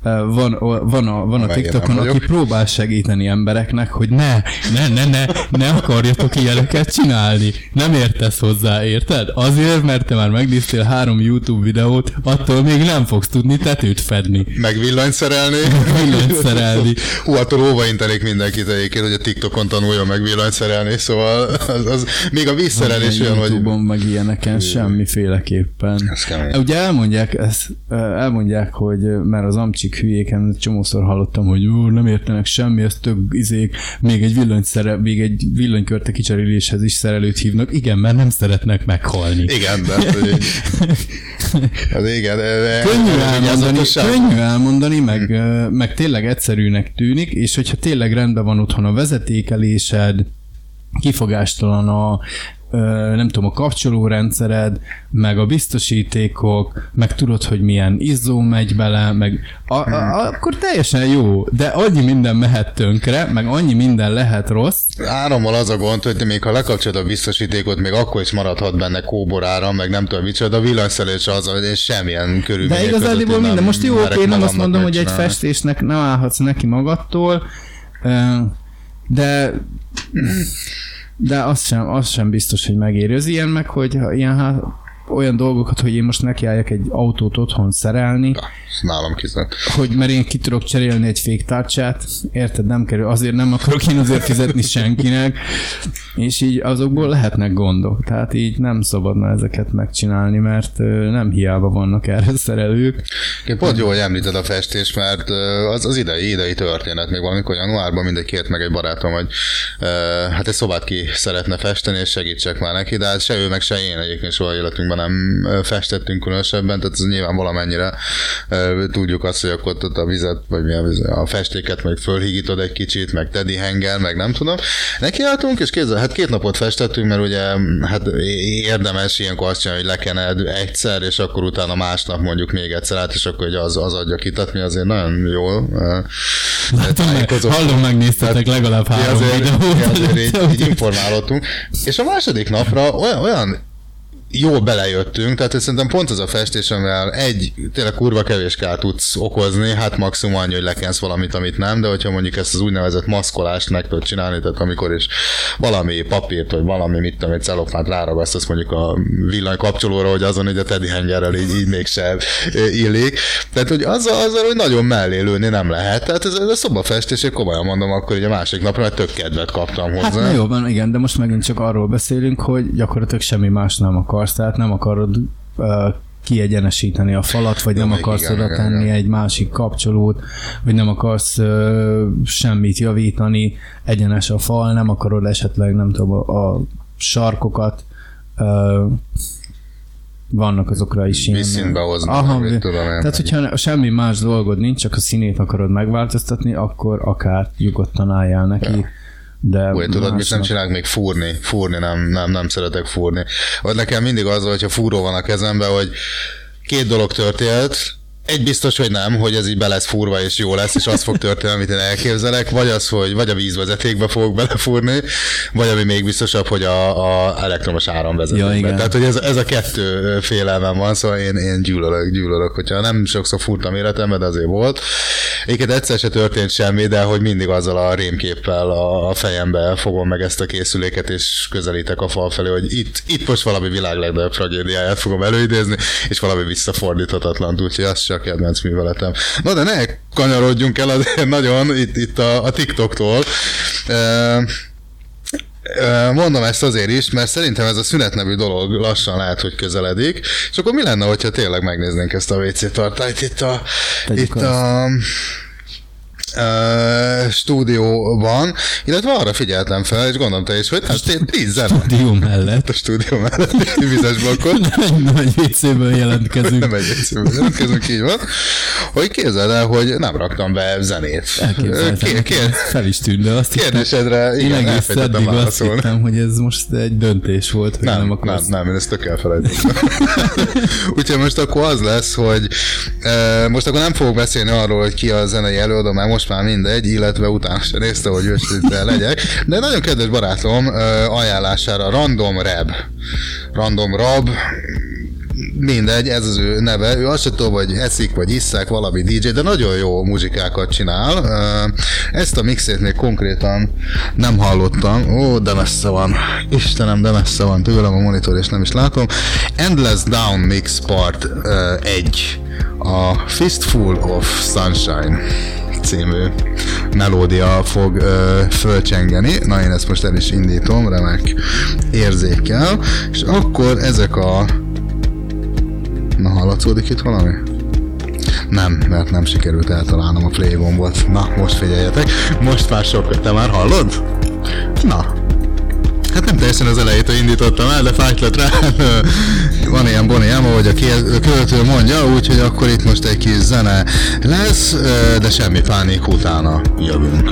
ö, van, van a, van a TikTokon, aki próbál segíteni embereknek, hogy ne, ne, ne, ne, ne akarjatok ilyeneket csinálni. Nem értesz hozzá, érted? Azért, mert te már megnéztél három YouTube videót, attól még nem fogsz tudni tetőt fedni. Meg villanyt szerelni. Villanyt szerelni. Hú, attól óvaintenék mindenkit egyébként, hogy a TikTokon tanuljon meg villanyt szerelni, szóval az, az még a vízszerelés olyan, hogy... Youtube-on meg ilyeneken semmiféleképpen. Ugye elmondják, ezt, elmondják, hogy mert az amcsik hülyéken csomószor hallottam, hogy jó, nem értenek semmi, ez tök izék, még egy villanyszere, még egy villanykörte kicseréléshez is szerelőt hívnak. Igen, mert nem szeretnek meghalni. Igen, de az igen, de, Könnyű elmondani, könnyű elmondani meg, ö, meg tényleg egyszerűnek tűnik, és hogyha tényleg rendben van otthon a vezetékelésed, kifogástalan a nem tudom, a kapcsolórendszered, meg a biztosítékok, meg tudod, hogy milyen izzó megy bele, meg a, a, akkor teljesen jó, de annyi minden mehet tönkre, meg annyi minden lehet rossz, Árammal az a gond, hogy még ha lekapcsolod a biztosítékot, még akkor is maradhat benne kóbor áram, meg nem tudom micsoda, a villanyszerelés az, hogy én semmilyen körülmények De igazából én minden. Most jó, oké, nem azt mondom, hogy egy festésnek nem állhatsz neki magadtól, de de az sem, az sem biztos, hogy megéri. Az ilyen meg, hogy ilyen olyan dolgokat, hogy én most nekiálljak egy autót otthon szerelni, Ez nálam kizárt. hogy mert én ki tudok cserélni egy féktárcsát, érted, nem kerül, azért nem akarok én azért fizetni senkinek, és így azokból lehetnek gondok, tehát így nem szabadna ezeket megcsinálni, mert nem hiába vannak erre szerelők. Én pont jó, hogy említed a festést, mert az, az idei, idei történet, még valamikor januárban mindegy kért meg egy barátom, hogy hát egy szobát ki szeretne festeni, és segítsek már neki, de hát se ő, meg se én egyébként soha életünkben nem festettünk különösebben, tehát ez nyilván valamennyire tudjuk azt, hogy akkor ott a vizet, vagy mi a, vizet, a festéket meg fölhigítod egy kicsit, meg teddy hanger, meg nem tudom. Nekiálltunk, és kézzel, hát két napot festettünk, mert ugye hát érdemes ilyenkor azt csinálni, hogy lekened egyszer, és akkor utána másnap mondjuk még egyszer át, és akkor ugye az, az adja kitatni, azért nagyon jól. ö, tájékozott. Hallom, megnéztetek legalább Mi három azért, mi videót. azért így, így informálódtunk. És a második napra olyan, olyan jó belejöttünk, tehát ez szerintem pont az a festés, amivel egy, tényleg kurva kevés kell tudsz okozni, hát maximum annyi, hogy lekensz valamit, amit nem, de hogyha mondjuk ezt az úgynevezett maszkolást meg tudod csinálni, tehát amikor is valami papírt, vagy valami, mit tudom, egy celofát ráragasztasz mondjuk a villany kapcsolóra, hogy azon egy a teddy hengerrel így, így mégse illik. Tehát, hogy azzal, azzal, hogy nagyon mellé lőni nem lehet. Tehát ez, ez a szobafestés, én komolyan mondom, akkor ugye a másik napra mert tök kedvet kaptam hozzá. Hát na jó van, igen, de most megint csak arról beszélünk, hogy gyakorlatilag semmi más nem akarsz, tehát nem akarod uh, kiegyenesíteni a falat, vagy nem még akarsz igen, oda igen, tenni igen. egy másik kapcsolót, vagy nem akarsz uh, semmit javítani, egyenes a fal, nem akarod esetleg, nem tudom, a, a sarkokat uh, vannak azokra is ilyen... Vízszínbe hozni, Aha, tudom én. tehát, hogyha semmi más dolgod nincs, csak a színét akarod megváltoztatni, akkor akár nyugodtan álljál neki. Ja. De Úgy, tudod, mit nem csinálok még fúrni, fúrni nem, nem, nem szeretek fúrni. Vagy nekem mindig az, hogyha fúró van a kezemben, hogy két dolog történt, egy biztos, hogy nem, hogy ez így be lesz fúrva és jó lesz, és az fog történni, amit én elképzelek, vagy az, hogy vagy a vízvezetékbe fogok belefúrni, vagy ami még biztosabb, hogy a, a elektromos áramvezetékbe. Ja, igen. Tehát, hogy ez, ez a kettő félelmem van, szóval én, én gyűlölök, gyűlölök, hogyha nem sokszor furtam életemben, de azért volt. Egyébként egyszer se történt semmi, de hogy mindig azzal a rémképpel a, fejembe fogom meg ezt a készüléket, és közelítek a fal felé, hogy itt, itt most valami világ legnagyobb tragédiáját fogom előidézni, és valami visszafordíthatatlan, úgyhogy az se a kedvenc műveletem. Na de ne kanyarodjunk el azért nagyon itt, itt a, a TikToktól. E, Mondom ezt azért is, mert szerintem ez a szünet nevű dolog lassan lehet, hogy közeledik, és akkor mi lenne, hogyha tényleg megnéznénk ezt a WC tartályt itt a, Tegyük itt a stúdióban, illetve arra figyeltem fel, és gondolom te is, hogy hát én tíz zene Dió mellett. a stúdió mellett egy vizes blokkot, Egy nagy WC-ből jelentkezünk. nem egy egyszerűen jelentkezünk, így van, hogy képzeld el, hogy nem raktam be zenét. Elképzeltem. Kér, Fel is tűnt, de azt hittem, kérdésedre, én igen, egész eddig azt hittem, hogy ez most egy döntés volt, hogy Nem, nem, nem, akarsz. nem, én ezt tök elfelejtettem. Úgyhogy most akkor az lesz, hogy e, most akkor nem fogok beszélni arról, hogy ki a zenei előadó, mert most már mindegy, illetve utána sem nézte, hogy őszinte legyek. De nagyon kedves barátom ajánlására Random Rab. Random Rab, mindegy, ez az ő neve. Ő azt tudom, hogy eszik, vagy isszák valami DJ, de nagyon jó muzsikákat csinál. Ezt a mixét még konkrétan nem hallottam. Ó, de messze van. Istenem, de messze van tőlem a monitor, és nem is látom. Endless Down Mix Part 1. A Fistful of Sunshine című melódia fog ö, fölcsengeni. Na, én ezt most el is indítom, remek érzékkel. És akkor ezek a Na, hallatszódik itt valami? Nem, mert nem sikerült eltalálnom a play gombot. Na, most figyeljetek. Most már sokkal. Te már hallod? Na. Hát nem teljesen az elejétől indítottam el, de fájt lett rá. Van ilyen Bonnie M, ahogy a ké- költő mondja, úgyhogy akkor itt most egy kis zene lesz, de semmi pánik utána jövünk.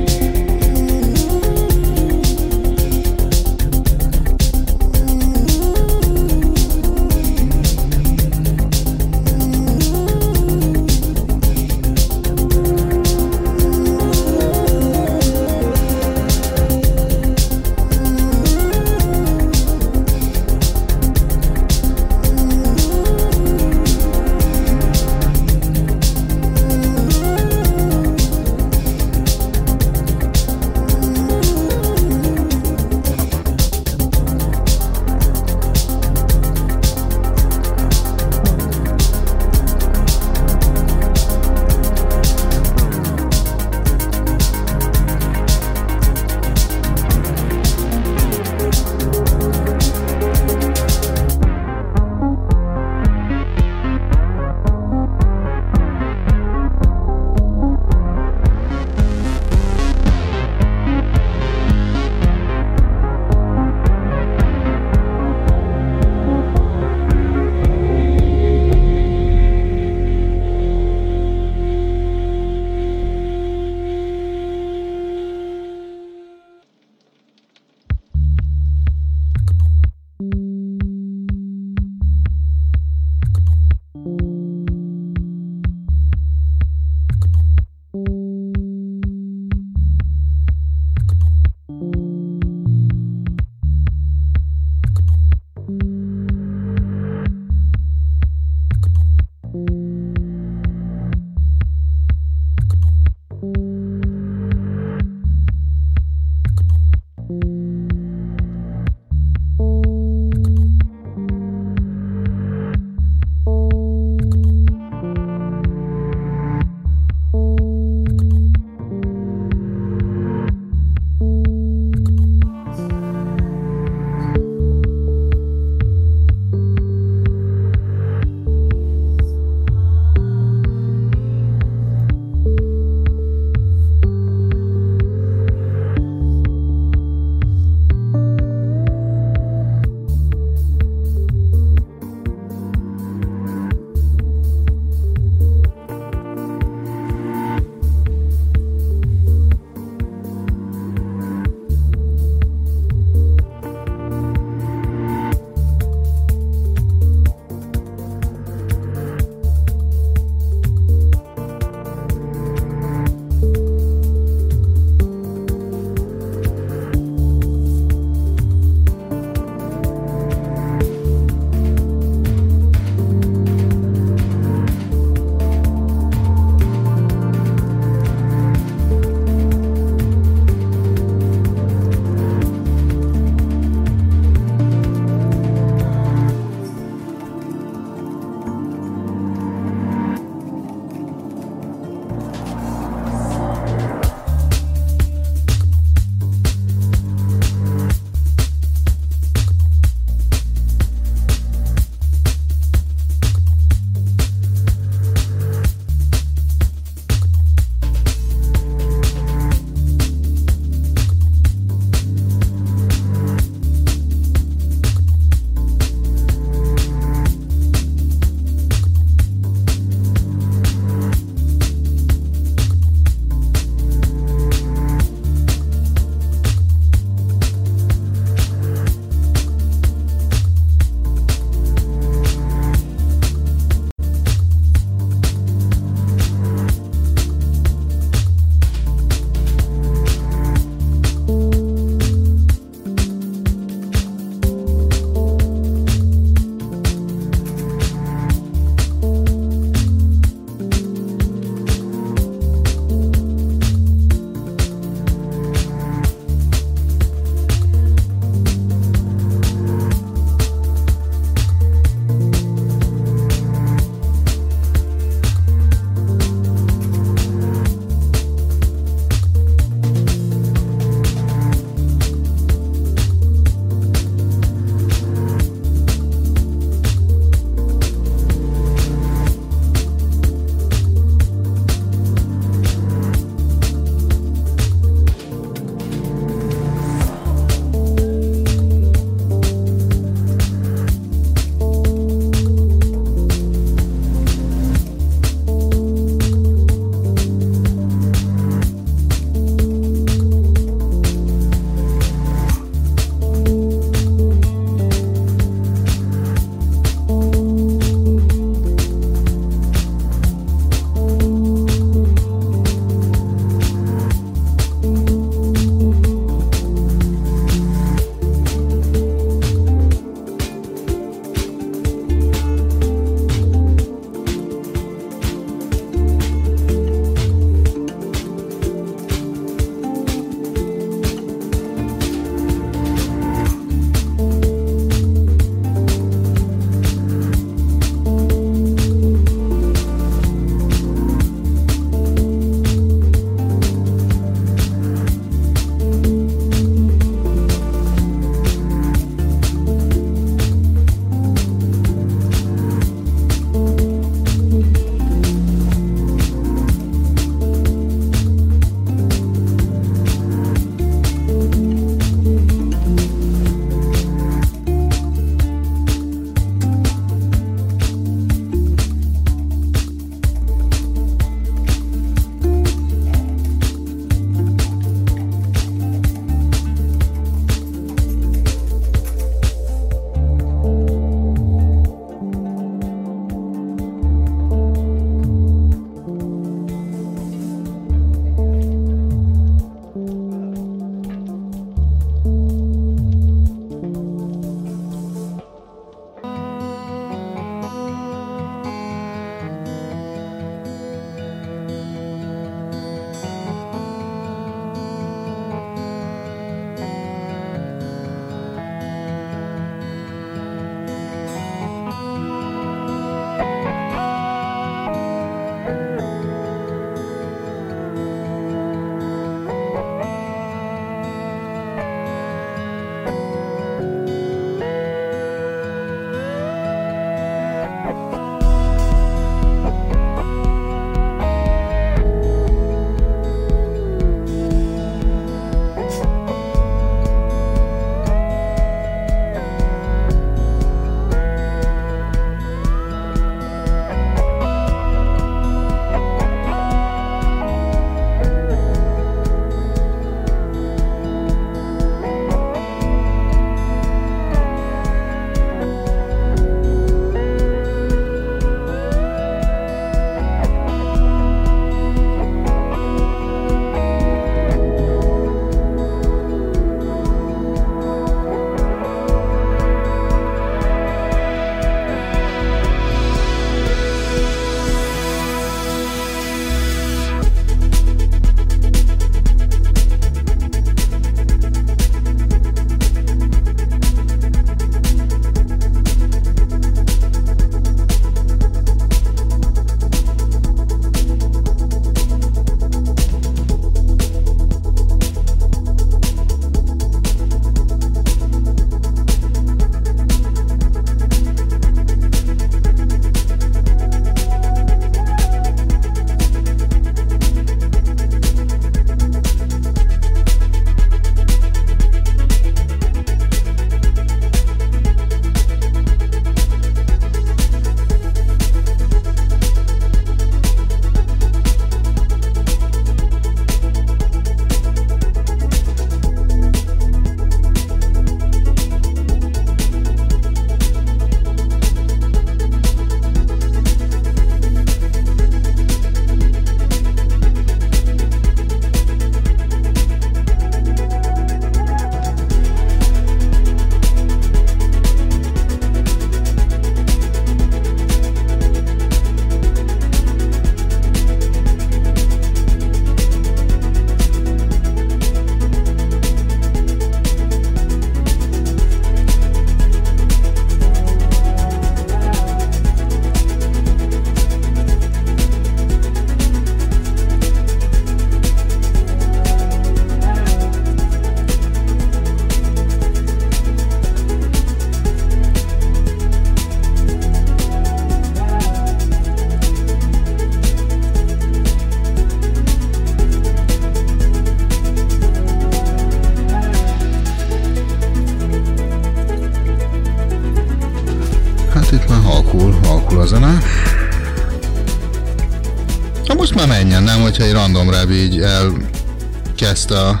Hogyha egy random rap így elkezdte a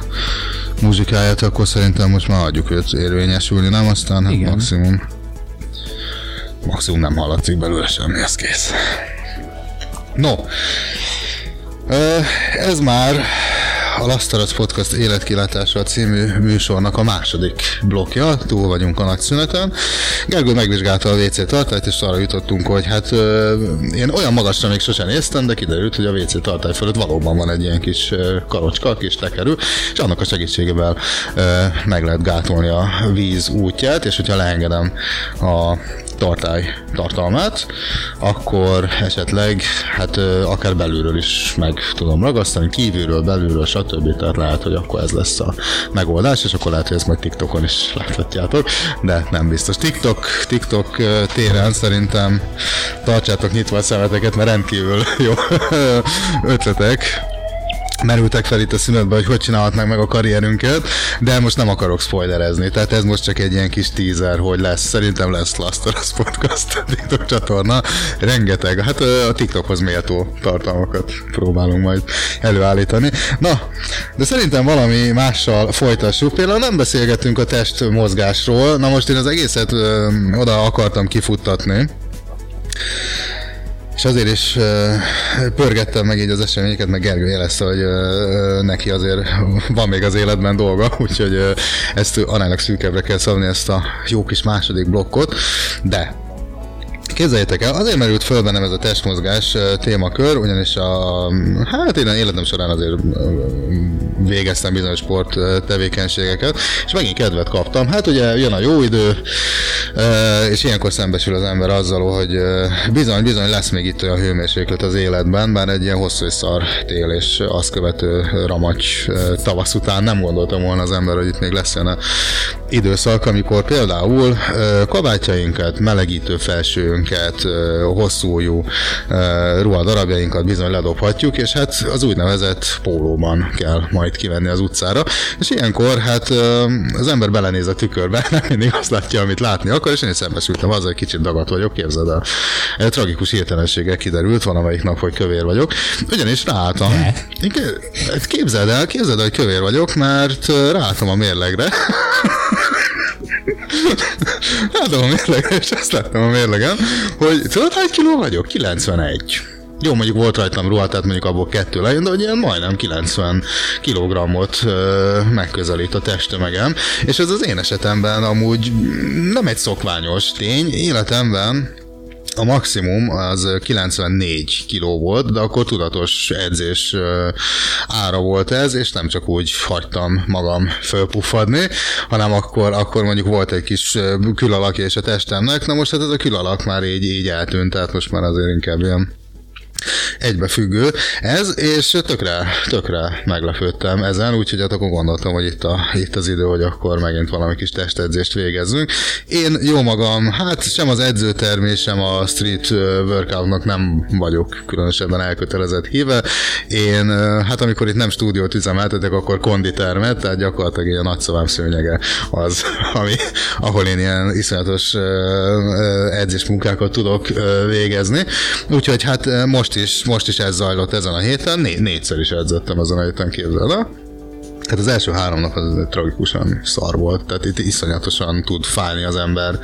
muzsikáját, akkor szerintem most már hagyjuk őt érvényesülni, nem? Aztán hát Igen. maximum maximum nem hallatszik belőle semmi, ez kész. No, ez már a Lasztarac Podcast életkilátása című műsornak a második blokja, túl vagyunk a nagy szüneten. Gergő megvizsgálta a WC tartályt, és arra jutottunk, hogy hát ö, én olyan magasra még sosem néztem, de kiderült, hogy a WC tartály fölött valóban van egy ilyen kis karocska, kis tekerő, és annak a segítségével ö, meg lehet gátolni a víz útját, és hogyha leengedem a tartály tartalmát, akkor esetleg hát akár belülről is meg tudom ragasztani, kívülről, belülről, stb. Tehát lehet, hogy akkor ez lesz a megoldás, és akkor lehet, hogy ezt majd TikTokon is láthatjátok, de nem biztos. TikTok, TikTok téren szerintem tartsátok nyitva a szemeteket, mert rendkívül jó ötletek merültek fel itt a szünetben, hogy hogy csinálhatnánk meg a karrierünket, de most nem akarok spoilerezni, tehát ez most csak egy ilyen kis teaser, hogy lesz, szerintem lesz Lasztaros Podcast a TikTok csatorna, rengeteg, hát a TikTokhoz méltó tartalmakat próbálunk majd előállítani. Na, de szerintem valami mással folytassuk, például nem beszélgettünk a test mozgásról, na most én az egészet ö, oda akartam kifuttatni, és azért is pörgettem meg így az eseményeket, meg Gergő jelezte, hogy neki azért van még az életben dolga, úgyhogy ezt aránylag szűkebbre kell szabni ezt a jó kis második blokkot, de Képzeljétek el, azért merült föl bennem ez a testmozgás témakör, ugyanis a, hát én életem során azért végeztem bizonyos sport tevékenységeket, és megint kedvet kaptam. Hát ugye jön a jó idő, és ilyenkor szembesül az ember azzal, hogy ö, bizony, bizony lesz még itt olyan hőmérséklet az életben, bár egy ilyen hosszú szar tél és azt követő ramacs tavasz után nem gondoltam volna az ember, hogy itt még lesz olyan időszak, amikor például kabátjainkat, melegítő felsőnket, ö, hosszújú ö, ruhadarabjainkat bizony ledobhatjuk, és hát az úgynevezett pólóban kell majd kivenni az utcára, és ilyenkor hát az ember belenéz a tükörbe, nem mindig azt látja, amit látni akar, és én is szembesültem azzal, hogy kicsit dagat vagyok, képzeld el. Ö, Tragikus hirtelenséggel kiderült valamelyik nap, hogy kövér vagyok, ugyanis ráálltam. Hát Képzeld el, képzeld el, hogy kövér vagyok, mert ráálltam a mérlegre, Látom a mérlegre, és azt láttam a mérlegen, hogy tudod, hány kiló vagyok? 91. Jó, mondjuk volt rajtam ruha, tehát mondjuk abból kettő lejön, de hogy ilyen majdnem 90 kilogrammot megközelít a testtömegem, és ez az én esetemben amúgy nem egy szokványos tény, életemben a maximum az 94 kiló volt, de akkor tudatos edzés ára volt ez, és nem csak úgy hagytam magam fölpuffadni, hanem akkor, akkor mondjuk volt egy kis ö, külalakja a testemnek, na most hát ez a külalak már így, így eltűnt, tehát most már azért inkább ilyen egybefüggő ez, és tökre, tökre meglepődtem ezen, úgyhogy hát akkor gondoltam, hogy itt, a, itt az idő, hogy akkor megint valami kis testedzést végezzünk. Én jó magam, hát sem az edzőtermés, sem a street workoutnak nem vagyok különösebben elkötelezett híve. Én, hát amikor itt nem stúdiót üzemeltetek, akkor konditermet, tehát gyakorlatilag ilyen nagyszavám szőnyege az, ami, ahol én ilyen iszonyatos edzésmunkákat tudok végezni. Úgyhogy hát ö, most is, most is ez zajlott ezen a héten, Né- négyszer is edzettem ezen a héten, képzeld el. Tehát az első három nap az tragikusan szar volt, tehát itt iszonyatosan tud fájni az ember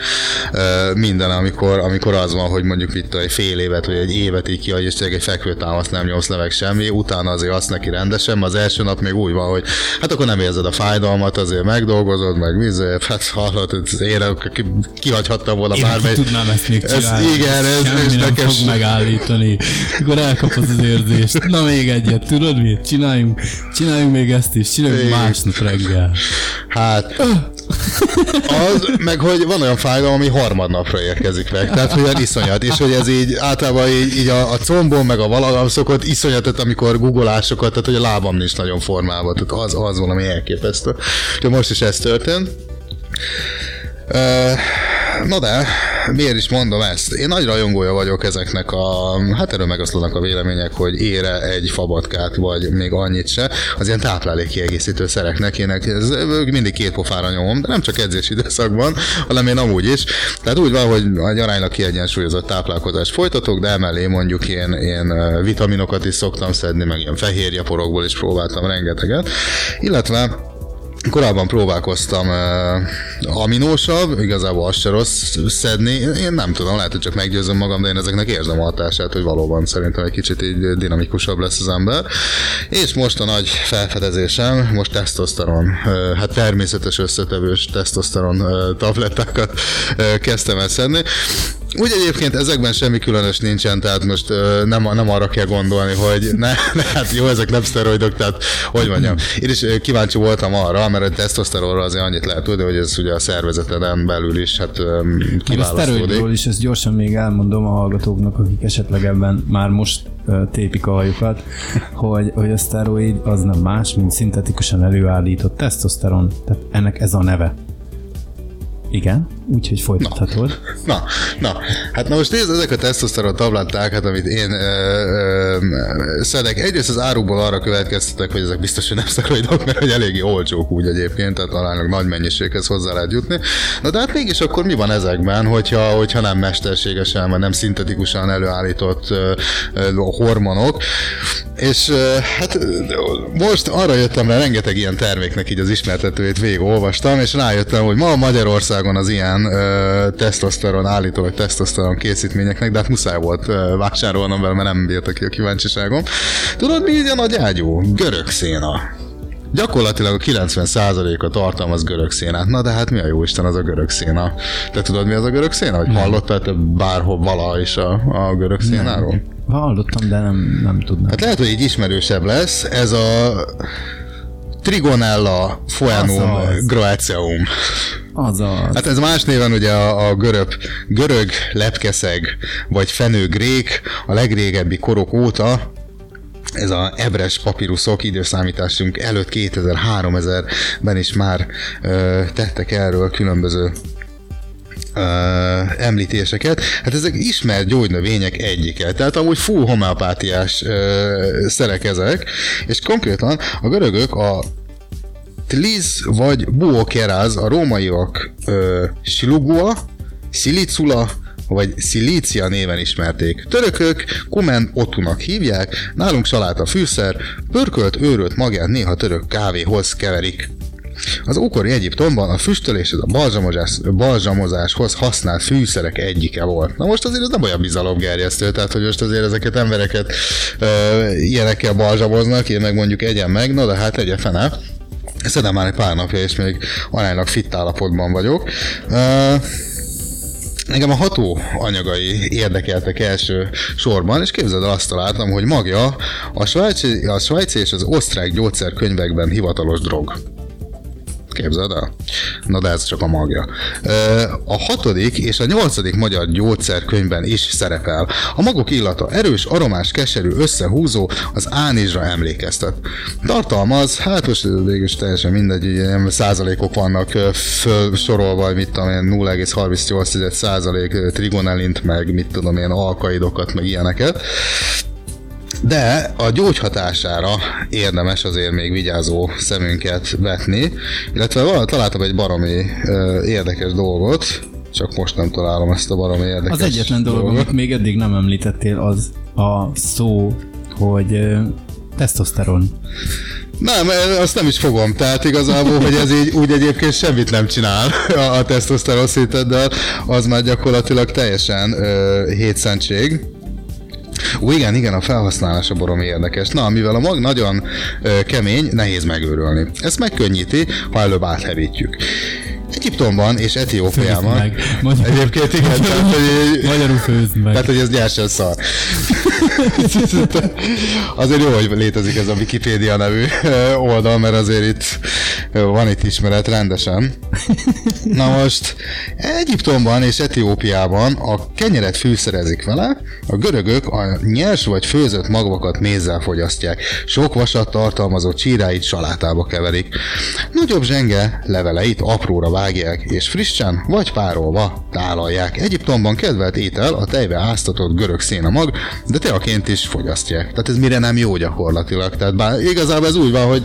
minden, amikor, amikor az van, hogy mondjuk itt egy fél évet, vagy egy évet így kihagy, és tényleg egy fekvőtámaszt nem nyomsz le meg semmi, utána azért azt neki rendesen, az első nap még úgy van, hogy hát akkor nem érzed a fájdalmat, azért megdolgozod, meg vizet, hát hallod, ez ki- kihagyhattam volna Én bármely. ki tudnám ezt még Ez csinálni. igen, ez- Semmi ez nem nekem fog megállítani. Mikor elkapod az érzést. Na még egyet, tudod mit? Csináljunk, csináljunk még ezt is, csináljunk. Másnap reggel. Hát, az, meg hogy van olyan fájdalom, ami harmadnapra érkezik meg, tehát hogy olyan iszonyat, és hogy ez így általában így, így a, a combon, meg a valahol szokott iszonyatot, amikor guggolásokat, tehát hogy a lábam nincs nagyon formálva, tehát az, az valami elképesztő. Úgyhogy most is ez történt. Na de, miért is mondom ezt? Én nagy rajongója vagyok ezeknek a, hát erről megoszlanak a vélemények, hogy ére egy fabatkát, vagy még annyit se, az ilyen táplálékkiegészítő szereknek, én ez mindig két pofára nyomom, de nem csak edzési időszakban, hanem én amúgy is. Tehát úgy van, hogy egy aránylag kiegyensúlyozott táplálkozást folytatok, de emellé mondjuk én, én vitaminokat is szoktam szedni, meg ilyen fehérjeporokból is próbáltam rengeteget, illetve Korábban próbálkoztam uh, aminósabb, igazából azt se rossz szedni. Én nem tudom, lehet, hogy csak meggyőzöm magam, de én ezeknek érzem a hatását, hogy valóban szerintem egy kicsit így dinamikusabb lesz az ember. És most a nagy felfedezésem, most tesztoszteron, uh, hát természetes összetevős tesztoszteron uh, tablettákat uh, kezdtem el szedni. Úgy egyébként ezekben semmi különös nincsen, tehát most nem, nem arra kell gondolni, hogy ne, ne, hát jó, ezek nem szteroidok, tehát hogy mondjam. Én is kíváncsi voltam arra, mert a tesztoszteronra azért annyit lehet tudni, hogy ez ugye a szervezeteden belül is hát a kiválasztódik. szteroidról is, ezt gyorsan még elmondom a hallgatóknak, akik esetleg ebben már most tépik a hajukat, hogy, hogy a szteroid az nem más, mint szintetikusan előállított tesztoszteron. Tehát ennek ez a neve. Igen, úgyhogy folytathatod. Na, na, hát na most nézd, ezek a tesztoszteron tabletták, hát amit én szedek, egyrészt az árukból arra következtetek, hogy ezek biztos, hogy nem szteroidok, mert hogy eléggé olcsók úgy egyébként, tehát talán nagy mennyiséghez hozzá lehet jutni. Na de hát mégis akkor mi van ezekben, hogyha, hogyha nem mesterségesen, vagy nem szintetikusan előállított ö, ö, hormonok, és ö, hát most arra jöttem rá, rengeteg ilyen terméknek így az ismertetőjét végigolvastam, és rájöttem, hogy ma Magyarországon az ilyen ö, tesztoszteron állító, vagy tesztoszteron készítményeknek, de hát muszáj volt ö, vásárolnom vele, mert nem bírta ki a kíváncsiságom. Tudod, mi így a nagy ágyú? Görög széna. Gyakorlatilag a 90%-a tartalmaz görög szénát. Na de hát mi a jó Isten az a görög széna? Te tudod mi az a görög széna? Vagy hallottál te bárhol vala is a, a görög szénáról? Hallottam, de nem, nem tudnám. Hát lehet, hogy így ismerősebb lesz. Ez a Trigonella foenum Azaz. groaceum. Azaz. Hát ez más néven ugye a, a görög, görög lepkeszeg, vagy fenőgrék a legrégebbi korok óta ez a ebres papíruszok időszámításunk előtt 2000-3000-ben is már ö, tettek erről különböző ö, említéseket. Hát ezek ismert gyógynövények egyike, tehát amúgy full homeopátiás ö, szerek ezek, és konkrétan a görögök a Tliz vagy Buokeráz, a rómaiak ö, Silugua, Silicula, vagy Szilícia néven ismerték. Törökök Kumen Otunak hívják, nálunk saláta fűszer, pörkölt őrölt magját néha török kávéhoz keverik. Az ókori Egyiptomban a füstölés és a balzsamozás, balzsamozáshoz használt fűszerek egyike volt. Na most azért ez nem olyan bizalomgerjesztő, tehát hogy most azért ezeket embereket ö, ilyenekkel balzsamoznak, én meg mondjuk egyen meg, na de hát egye fene. Szedem már egy pár napja, és még aránylag fit állapotban vagyok. Ö, Engem a ható anyagai érdekeltek első sorban, és képzeld el azt találtam, hogy magja a svájci, a svájci és az osztrák gyógyszerkönyvekben hivatalos drog. Képzeld el? Na de ez csak a magja. A hatodik és a nyolcadik magyar gyógyszerkönyvben is szerepel. A magok illata erős, aromás, keserű, összehúzó, az ánizsra emlékeztet. Tartalmaz, hát most végül teljesen mindegy, ilyen százalékok vannak vagy mit tudom én, 0,38 százalék trigonelint, meg mit tudom én, alkaidokat, meg ilyeneket. De a gyógyhatására érdemes azért még vigyázó szemünket vetni, illetve találtam egy baromi érdekes dolgot, csak most nem találom ezt a baromi érdekes Az egyetlen dolog, amit még eddig nem említettél, az a szó, hogy tesztoszteron. Nem, azt nem is fogom, tehát igazából, hogy ez így úgy egyébként semmit nem csinál a, a tesztoszteron szinteddel, az már gyakorlatilag teljesen ö, hétszentség. Ó, igen, igen, a felhasználása baromi érdekes. Na, mivel a mag nagyon ö, kemény, nehéz megőrölni. Ezt megkönnyíti, ha előbb áthevítjük. Egyiptomban és Etiópiában. meg. Magyar- Egyébként igen, tehát, hogy Magyarul főzd meg. tehát, hogy ez gyersen szar. azért jó, hogy létezik ez a Wikipédia nevű oldal, mert azért itt van itt ismeret rendesen. Na most, Egyiptomban és Etiópiában a kenyeret fűszerezik vele, a görögök a nyers vagy főzött magvakat mézzel fogyasztják, sok vasat tartalmazó csíráit salátába keverik. Nagyobb zsenge leveleit apróra vágják vágják, és frissen vagy párolva tálalják. Egyiptomban kedvelt étel a tejbe áztatott görög szénamag, de teaként is fogyasztják. Tehát ez mire nem jó gyakorlatilag. Tehát bár, igazából ez úgy van, hogy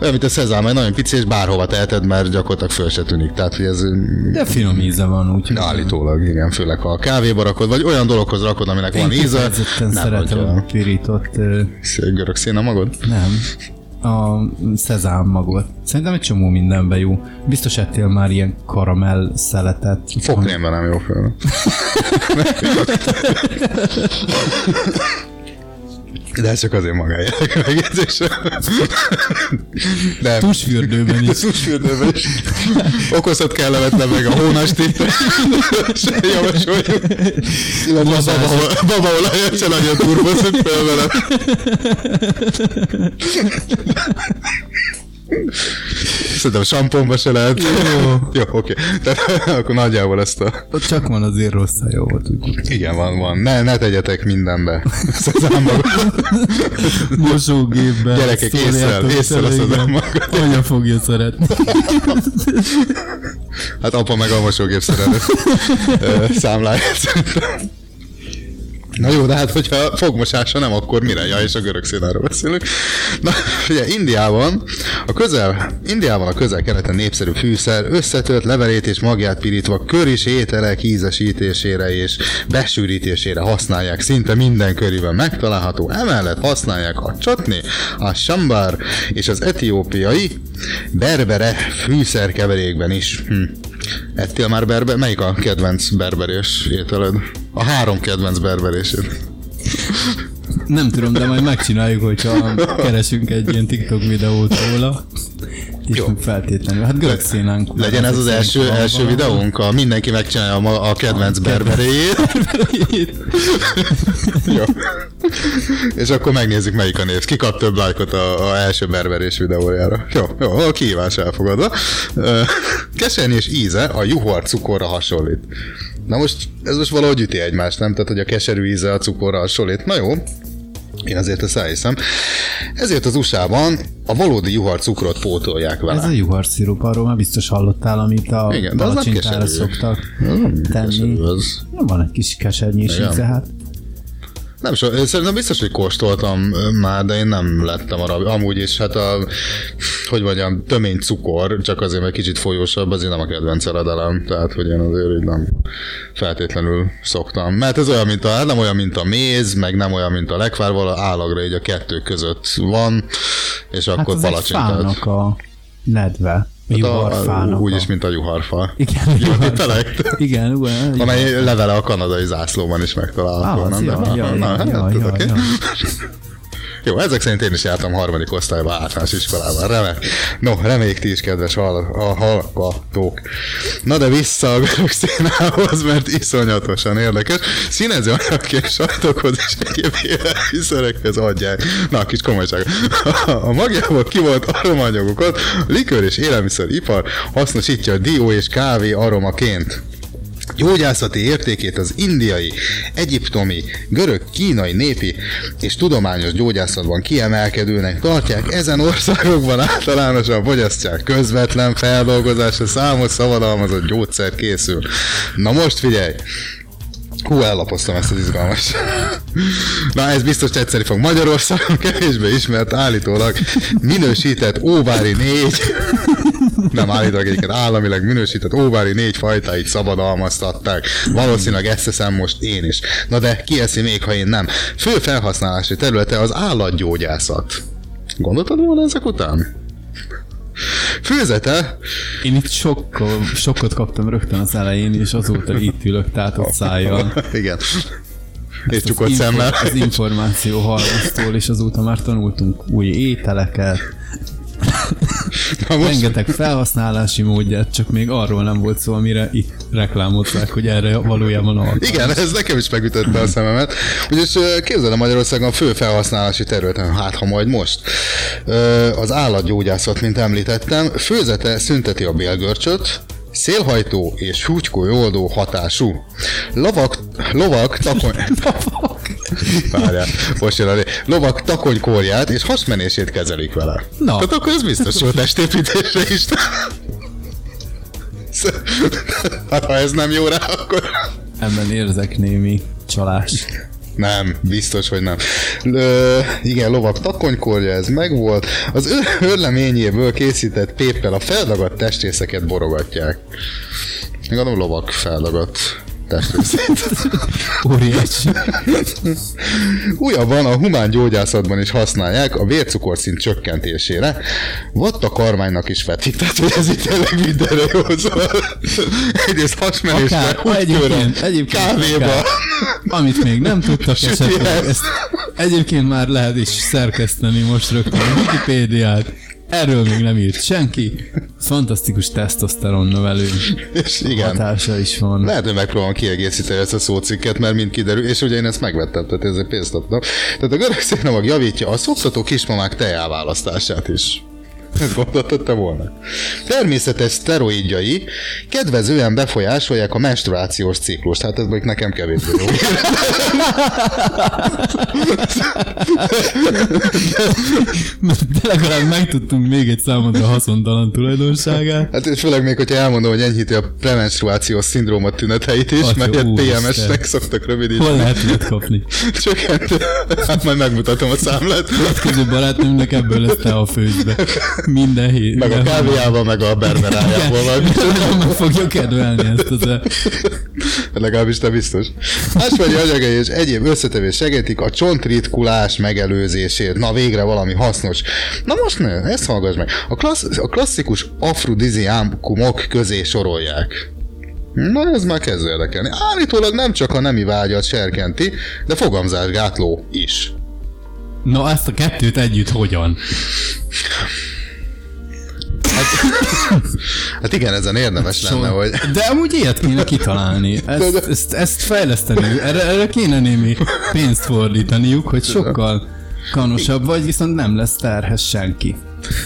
olyan, mint a szezám, egy nagyon pici, és bárhova teheted, mert gyakorlatilag föl se tűnik. Tehát, hogy ez De finom íze van, úgyhogy... állítólag, igen, főleg ha a kávéba rakod, vagy olyan dologhoz rakod, aminek van íze. nem szeretem a pirított, görög szénamagod. nem, a szezám magot. Szerintem egy csomó mindenben jó. Biztos ettél már ilyen karamell szeletet. Fokrémben nem jó föl. De ez csak azért magájának megjegyzésre. De Tusfürdőben is. Tusfürdőben is. Okozhat kellemetlen meg a hónastit. Se javasoljuk. Illetve a baba- babaolajat se nagyon turbozunk fel vele. Szerintem samponba se lehet. Jó, Jó oké. Tehát akkor nagyjából ezt a... Csak van azért rossz jó volt, úgy. Igen, van, van. Ne, ne tegyetek mindenbe. Szezámmagot. Mosógépben. Gyerekek, észrel, észrel a szezámmagot. Anya fogja szeretni. Hát apa meg a mosógép szeretett ö, számláját szerintem. Na jó, de hát hogyha fogmosása nem, akkor mire? Ja, és a görög színáról beszélünk. Na, ugye Indiában a közel, Indiában a közel-keleten népszerű fűszer összetört levelét és magját pirítva köris ételek ízesítésére és besűrítésére használják. Szinte minden körében megtalálható. Emellett használják a csatni, a sambar és az etiópiai berbere fűszerkeverékben is. Hm. Ettél már berber? Melyik a kedvenc berberés ételed? A három kedvenc berberésed. Nem tudom, de majd megcsináljuk, hogyha keresünk egy ilyen TikTok videót róla. És Jó. Feltétlenül. Hát görög szénánk. Legyen ez az első, első videónk, a mindenki megcsinálja a, ma- a kedvenc berberéjét. Jó. És akkor megnézzük melyik a név. Ki kap több lájkot a, a első berberés videójára. Jó, jó, a kihívás elfogadva. Ö, Kesernyés íze a juhar cukorra hasonlít. Na most, ez most valahogy üti egymást, nem? Tehát, hogy a keserű íze a cukorra hasonlít. Na jó, én azért ezt elhiszem. Ezért az USA-ban a valódi juhar cukrot pótolják vele. Ez a juhar szirup, arról már biztos hallottál, amit a Igen, de az nem szoktak Nem tenni. az. Van egy kis kesernyés Igen. íze, hát. Nem so, szerintem biztos, hogy kóstoltam már, de én nem lettem arra. Amúgy is, hát a, hogy mondjam, tömény cukor, csak azért, mert kicsit folyósabb, azért nem a kedvenc eredelem. Tehát, hogy én azért így nem feltétlenül szoktam. Mert ez olyan, mint a, hát nem olyan, mint a méz, meg nem olyan, mint a lekvár, vala állagra így a kettő között van, és Hát akkor palacsintát. a nedve. A juharfának. Úgyis, a... mint a juharfa. Igen, juharfa. Igen, igen. Amely levele a kanadai zászlóban is megtalálható. Ah, az nem? jó, De- jó, na, jó, hát, jó, ezek szerint én is jártam harmadik osztályba általános iskolában. Remek. No, reméljük ti is, kedves a hallgatók. Na de vissza a görög szénához, mert iszonyatosan érdekes. Színező anyagként sajtokhoz és egyéb élelmiszerekhez adják. Na, kis komolyság. A magjából kivolt aromanyagokat likőr és élelmiszeripar hasznosítja a dió és kávé aromaként. Gyógyászati értékét az indiai, egyiptomi, görög, kínai, népi és tudományos gyógyászatban kiemelkedőnek tartják, ezen országokban általánosan fogyasztják közvetlen feldolgozásra számos szabadalmazott gyógyszer készül. Na most figyelj! Hú, ellapoztam ezt az izgalmas. Na, ez biztos tetszeni fog. Magyarországon kevésbé ismert állítólag minősített óvári négy nem állítólag egyébként államileg minősített óvári négy fajtáit szabadalmaztatták. Valószínűleg ezt teszem most én is. Na de ki eszi még, ha én nem? Fő felhasználási területe az állatgyógyászat. Gondoltad volna ezek után? Főzete Én itt sokkal, sokkot kaptam rögtön az elején, és azóta itt ülök tátott szájjal. Igen. És Az csukott info- szemmel. Az információ halmaztól, és azóta már tanultunk új ételeket, Na most, rengeteg felhasználási módját, csak még arról nem volt szó, amire itt reklámozták, hogy erre valójában alkalmas. igen, ez nekem is megütötte a szememet. Ugyanis el Magyarországon a fő felhasználási területen, hát ha majd most, az állatgyógyászat, mint említettem, főzete szünteti a bélgörcsöt, szélhajtó és húgykolyóldó hatású. Lovak, lovak, takony... Várjál, most jön a Lovak takonykórját és hasmenését kezelik vele. Na. Tehát akkor ez biztos jó testépítésre is. Hát ha ez nem jó rá, akkor Ebben érzek némi csalás. nem, biztos, hogy nem. Ö, igen, lovak takonykorja, ez megvolt. Az ő örleményéből készített péppel a feldagadt testrészeket borogatják. Gondolom lovak feldagadt testrészét. Óriási. Újabban a humán gyógyászatban is használják a vércukorszint csökkentésére. Vatta kormánynak is vetik, tehát hogy ez itt tényleg mindenre jó szól. Egyrészt hasmenésre, húgykőre, kávéba. akár. Amit még nem tudtak esetleg, ezt egyébként már lehet is szerkeszteni most rögtön a Wikipédiát. Erről még nem írt senki. Fantasztikus tesztoszteron növelő És igen. hatása is van. Lehet, hogy megpróbálom kiegészíteni ezt a szócikket, mert mind kiderül, és ugye én ezt megvettem, tehát ezért pénzt adtam. Tehát a görög szénavag javítja a szoktató kismamák tejáválasztását is. Ezt gondoltad te volna? Természetes szteroidjai kedvezően befolyásolják a menstruációs ciklust. Hát ez még nekem kevésbé jó. De legalább megtudtunk még egy számodra haszontalan tulajdonságát. Hát és főleg még, hogyha elmondom, hogy enyhíti a premenstruációs szindróma tüneteit is, Atya, mert úristen. PMS-nek szoktak rövidíteni. Hol lehet ilyet kapni? Csökkent. Hát majd megmutatom a számlát. Következő barátnőmnek ebből lesz te a főzbe. Minden hét. Meg a kávéjával, meg a berberájával. Nagyon meg fogja kedvelni ezt az e- Legalábbis te biztos. Ásványi anyagai és egyéb összetevés segítik a csontritkulás megelőzését. Na végre valami hasznos. Na most ne, ezt hallgass meg. A, klassz, a klasszikus afrodiziákumok közé sorolják. Na ez már kezd érdekelni. Állítólag nem csak a nemi vágyat serkenti, de fogamzásgátló is. Na ezt a kettőt együtt hogyan? Hát igen, ezen érdemes lenne, hogy... De amúgy ilyet kéne kitalálni. Ezt, ezt, ezt fejleszteni. Erre, erre kéne némi pénzt fordítaniuk, hogy sokkal kanosabb vagy, viszont nem lesz terhes senki.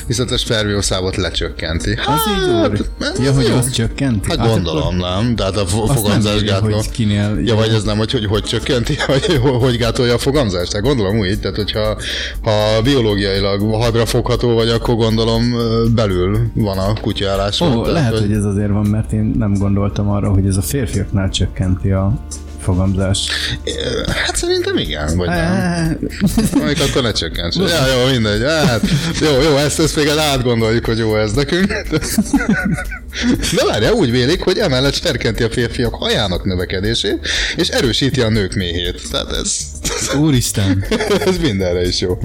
Viszont a spermiószámot lecsökkenti. Az így Hát, úr. ez Ja, hogy jó. azt csökkenti? Hát gondolom, nem? De hát a fogamzásgátló... hogy kinél- Ja, vagy ez nem, hogy hogy, hogy csökkenti, vagy ho- hogy gátolja a fogamzást? Tehát gondolom úgy, tehát hogyha ha biológiailag hadrafogható vagy, akkor gondolom belül van a kutyaállás. Ó, lehet, hogy ez azért van, mert én nem gondoltam arra, hogy ez a férfiaknál csökkenti a fogamzást. Hát szerintem igen, vagy nem. Eh, Amik akkor ne csökkents. Ja, jó, mindegy. Hát, jó, jó, ezt, ezt még átgondoljuk, hogy jó ez nekünk. De várja, úgy vélik, hogy emellett serkenti a férfiak hajának növekedését, és erősíti a nők méhét. Tehát ez, Úristen. ez mindenre is jó.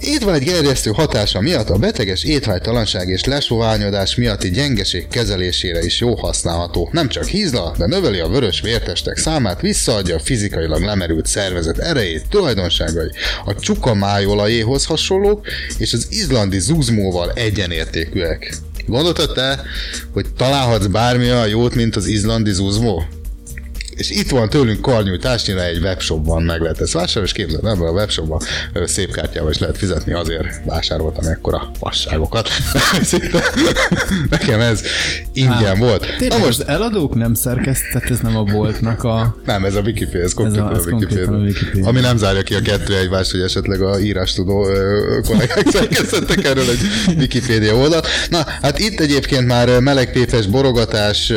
Étvágy gerjesztő hatása miatt a beteges étvágytalanság és lesoványodás miatti gyengeség kezelésére is jó használható. Nem csak hízla, de növeli a vörös vértestek számát, visszaadja a fizikailag lemerült szervezet erejét, tulajdonságai a csuka májolajéhoz hasonlók, és az izlandi zuzmóval egyenértékűek. Gondoltad te, hogy találhatsz bármi olyan jót, mint az izlandi zuzmó? És itt van tőlünk karnyújtásnyira egy webshopban meg lehet ezt vásárolni, és képzeld, ebben a webshopban szép kártyával is lehet fizetni, azért vásároltam ekkora fasságokat. Nekem ez ingyen volt. Na Tényleg most az eladók nem szerkesztett, ez nem a boltnak a... nem, ez a Wikipedia, ez konkrétan ez a, konkrétan a Wikipedia. Wikipedia. Ami nem zárja ki a kettő egymást, hogy esetleg a írás tudó kollégák szerkesztettek erről egy Wikipedia oldalt. Na, hát itt egyébként már ö, melegpépes borogatás,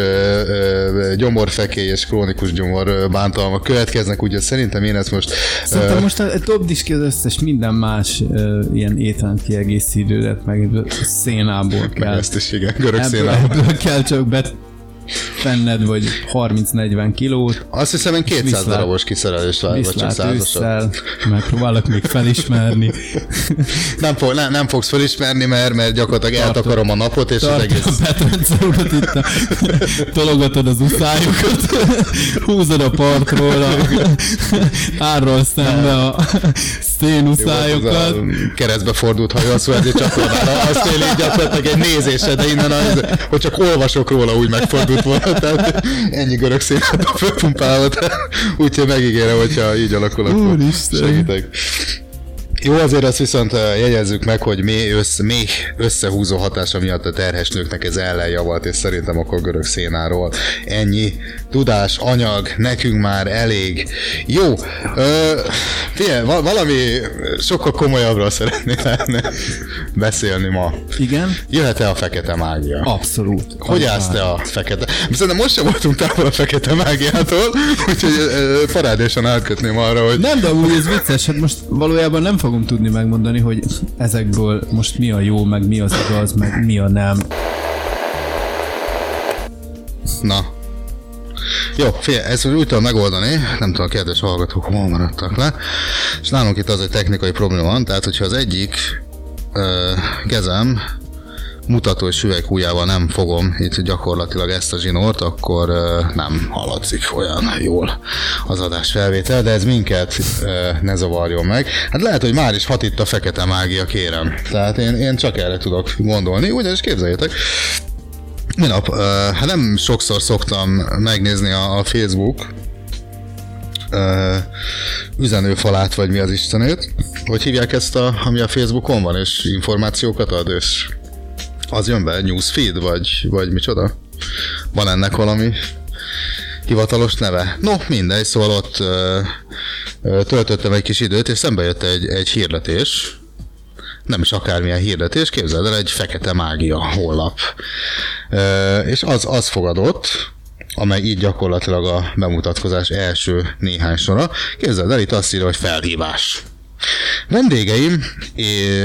gyomorfekély és krónikus gyomor ö, bántalmak következnek, úgyhogy szerintem én ezt most... Szerintem ö, most a- dobd is ki az összes minden más uh, ilyen étrend kiegészítődet, meg szénából meg kell. ezt is, igen, görög Ebből, szénában. ebből kell csak bet tenned, vagy 30-40 kilót, Azt hiszem, én 200 Viszlát- darabos kiszerelést vár, vagy csak százasat. megpróbálok még felismerni. Nem, fog, nem, nem fogsz felismerni, mert, mert gyakorlatilag Tartom. eltakarom a napot, és az egész... a betoncerudat itt, a, tologatod az uszályokat, húzod a partról, a, árról szembe a a keresztbe fordult hajó a Suezi csatornára, azt él így gyakorlatilag egy nézésre, de innen, a, hogy csak olvasok róla, úgy megfordult volna, tehát ennyi görög szénát a fölpumpálva, tehát úgyhogy megígérem, hogyha így alakul, akkor Úristen. segítek. Jó, azért azt viszont eh, jegyezzük meg, hogy mély, össze, mély összehúzó hatása miatt a terhes nőknek ez ellenjavalt, és szerintem akkor görög szénáról ennyi tudás, anyag, nekünk már elég. Jó, ö, figyelj, va- valami sokkal komolyabbról szeretnél beszélni ma. Igen? Jöhet-e a fekete mágia? Abszolút. Hogy állsz te a fekete? Szerintem most sem voltunk távol a fekete mágiától, úgyhogy ö, parádésan átkötném arra, hogy Nem, de úgy ez vicces, hát most valójában nem fogom tudni megmondani, hogy ezekből most mi a jó, meg mi az igaz, meg mi a nem. Na. Jó, figyelj, ezt úgy tudom megoldani, nem tudom, a kedves hallgatók hol maradtak le, és nálunk itt az egy technikai probléma van, tehát hogyha az egyik ö, kezem mutató és üveghújával nem fogom itt gyakorlatilag ezt a zsinort, akkor nem hallatszik olyan jól az adás felvétel, de ez minket ne zavarjon meg. Hát lehet, hogy már is hat itt a fekete mágia, kérem. Tehát én, én csak erre tudok gondolni, ugyanis képzeljétek, Minap, hát nem sokszor szoktam megnézni a, a Facebook üzenőfalát, vagy mi az istenét. Hogy hívják ezt, a, ami a Facebookon van, és információkat ad, és az jön be, newsfeed, vagy, vagy micsoda? Van ennek valami hivatalos neve? No, mindegy, szóval ott uh, uh, töltöttem egy kis időt, és szembe jött egy, egy hirdetés, nem is akármilyen hirdetés, képzeld el, egy fekete mágia honlap. Ö, és az, az fogadott, amely így gyakorlatilag a bemutatkozás első néhány sora. Képzeld el, itt azt írja, hogy felhívás. Vendégeim,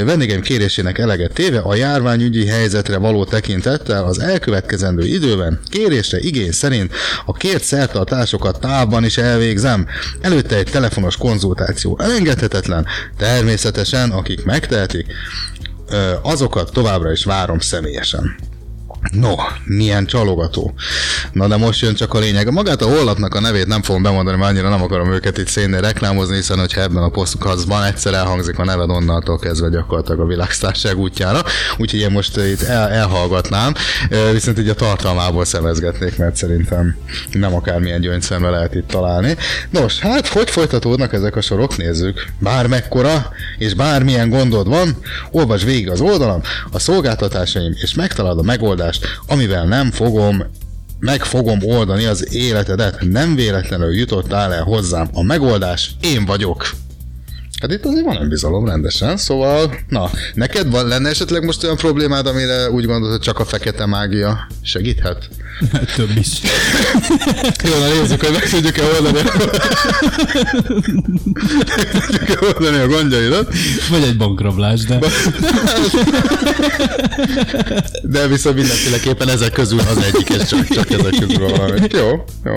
vendégeim kérésének eleget téve a járványügyi helyzetre való tekintettel az elkövetkezendő időben kérésre igény szerint a kért szertartásokat távban is elvégzem. Előtte egy telefonos konzultáció elengedhetetlen. Természetesen, akik megtehetik, azokat továbbra is várom személyesen. No, milyen csalogató. Na de most jön csak a lényeg. Magát a honlapnak a nevét nem fogom bemondani, mert annyira nem akarom őket itt szénnél reklámozni, hiszen hogyha ebben a posztkazban egyszer elhangzik a neved onnantól kezdve gyakorlatilag a világsztárság útjára. Úgyhogy én most itt el, elhallgatnám, viszont így a tartalmából szemezgetnék, mert szerintem nem akármilyen gyöngyszemre lehet itt találni. Nos, hát hogy folytatódnak ezek a sorok? Nézzük. Bármekkora és bármilyen gondod van, olvasd végig az oldalam, a szolgáltatásaim, és megtalálod a megoldást, amivel nem fogom meg fogom oldani az életedet. Nem véletlenül jutottál el hozzám. A megoldás én vagyok. Hát itt azért van önbizalom rendesen, szóval, na, neked van, lenne esetleg most olyan problémád, amire úgy gondolod, hogy csak a fekete mágia segíthet? Több is. Jó, na nézzük, hogy meg tudjuk-e oldani, tudjuk-e oldani a gondjaidat. Vagy egy bankrablás, de De viszont mindenféleképpen ezek közül az egyik, és csak, csak ezek közül valami. Jó, jó.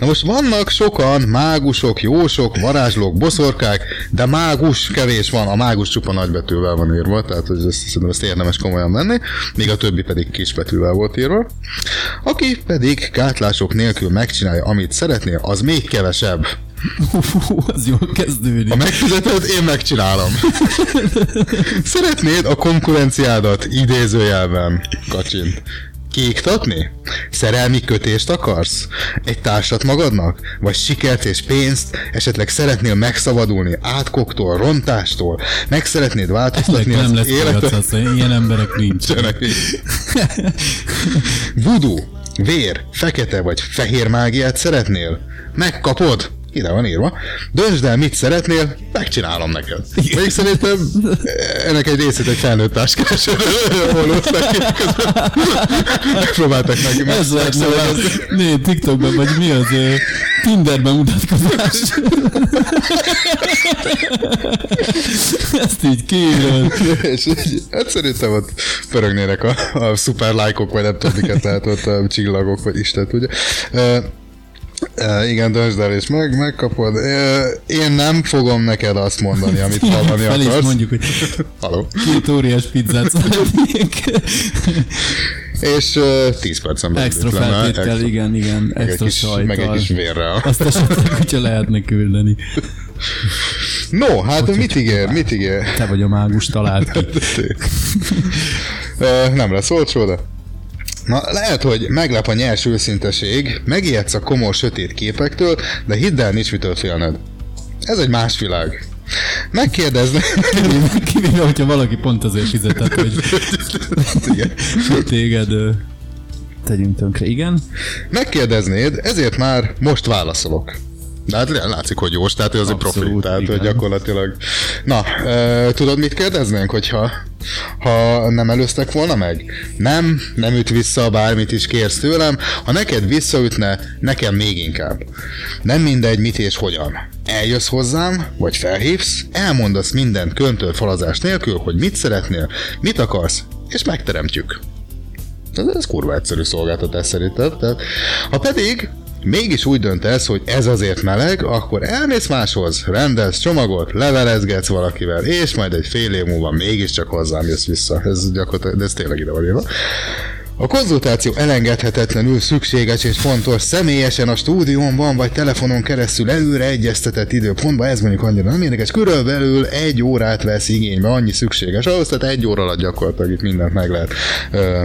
Na most vannak sokan mágusok, jósok, varázslók, boszorkák, de mágus kevés van, a mágus csupa nagybetűvel van írva, tehát hogy ezt, szerintem ezt érdemes komolyan venni, míg a többi pedig kisbetűvel volt írva. Aki pedig gátlások nélkül megcsinálja, amit szeretnél, az még kevesebb. Hú, az jól kezdődik. Ha megfizeted, én megcsinálom. Szeretnéd a konkurenciádat idézőjelben, kacsint. Kiiktatni? Szerelmi kötést akarsz? Egy társat magadnak? Vagy sikert és pénzt? Esetleg szeretnél megszabadulni átkoktól, rontástól? Meg szeretnéd Ennek változtatni nem az lesz életed? piac, azt ilyen emberek nincsenek. Voodoo, vér, fekete vagy fehér mágiát szeretnél? Megkapod? Ide van írva. Döntsd el, mit szeretnél, megcsinálom neked. Még szerintem ennek egy részét egy felnőtt közben. Megpróbáltak meg. meg Ez az, né, TikTokban, vagy mi az, Tinderben mutatkozás. Ezt így kiírod. És hát szerintem ott pörögnének a, a szuper lájkok, vagy nem tudom, miket lehet ott a csillagok, vagy Isten tudja. Uh, igen, döntsd el, és meg, megkapod. Uh, én nem fogom neked azt mondani, amit hallani Fel is akarsz. mondjuk, hogy Haló. két óriás pizzát szeretnék. És uh, 10 percen belül Extra extra- igen, igen, meg extra kis, meg egy sajtal. kis vérrel. Azt esetleg, hogyha lehetne küldeni. No, hát mit ígér, mit ígér? Te vagy a mágus, talált ki. Nem lesz olcsó, de... Na, lehet, hogy meglep a nyers őszinteség, megijedsz a komor sötét képektől, de hidd el, nincs mitől félned. Ez egy más világ. Megkérdezni. Kivéve, hogyha valaki pont azért fizetett, hogy téged tegyünk tönkre. Igen? Megkérdeznéd, ezért már most válaszolok. De hát látszik, hogy jós, tehát ő az egy profi, tehát hogy igen. gyakorlatilag... Na, e, tudod, mit kérdeznénk, hogyha ha nem előztek volna meg? Nem, nem üt vissza, bármit is kérsz tőlem. Ha neked visszaütne, nekem még inkább. Nem mindegy, mit és hogyan. Eljössz hozzám, vagy felhívsz, elmondasz mindent köntől falazás nélkül, hogy mit szeretnél, mit akarsz, és megteremtjük. Ez, ez kurva egyszerű szolgáltatás szerinted. Tehát, ha pedig mégis úgy döntesz, hogy ez azért meleg, akkor elmész máshoz, rendelsz csomagot, levelezgetsz valakivel, és majd egy fél év múlva mégiscsak hozzám jössz vissza. Ez gyakorlatilag, de ez tényleg ide van írva. A konzultáció elengedhetetlenül szükséges és fontos személyesen a stúdiómban vagy telefonon keresztül előre egyeztetett időpontban, ez mondjuk annyira nem érdekes, körülbelül egy órát vesz igénybe, annyi szükséges ahhoz, tehát egy óra alatt gyakorlatilag itt mindent meg lehet ö,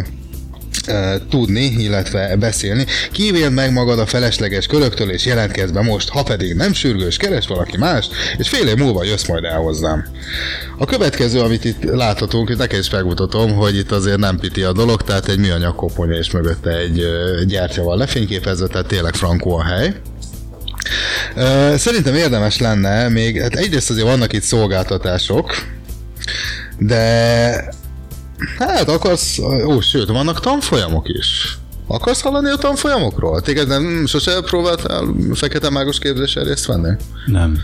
tudni, illetve beszélni. Kívéld meg magad a felesleges köröktől, és jelentkezz be most, ha pedig nem sürgős, keres valaki mást, és fél év múlva jössz majd el hozzám. A következő, amit itt láthatunk, itt neked is megmutatom, hogy itt azért nem piti a dolog, tehát egy műanyag koponya és mögötte egy gyertya van lefényképezve, tehát tényleg frankó a hely. Szerintem érdemes lenne még, hát egyrészt azért vannak itt szolgáltatások, de Hát akarsz, ó, sőt, vannak tanfolyamok is. Akarsz hallani a tanfolyamokról? Téged nem sose próbáltál fekete mágus képzéssel részt venni? Nem.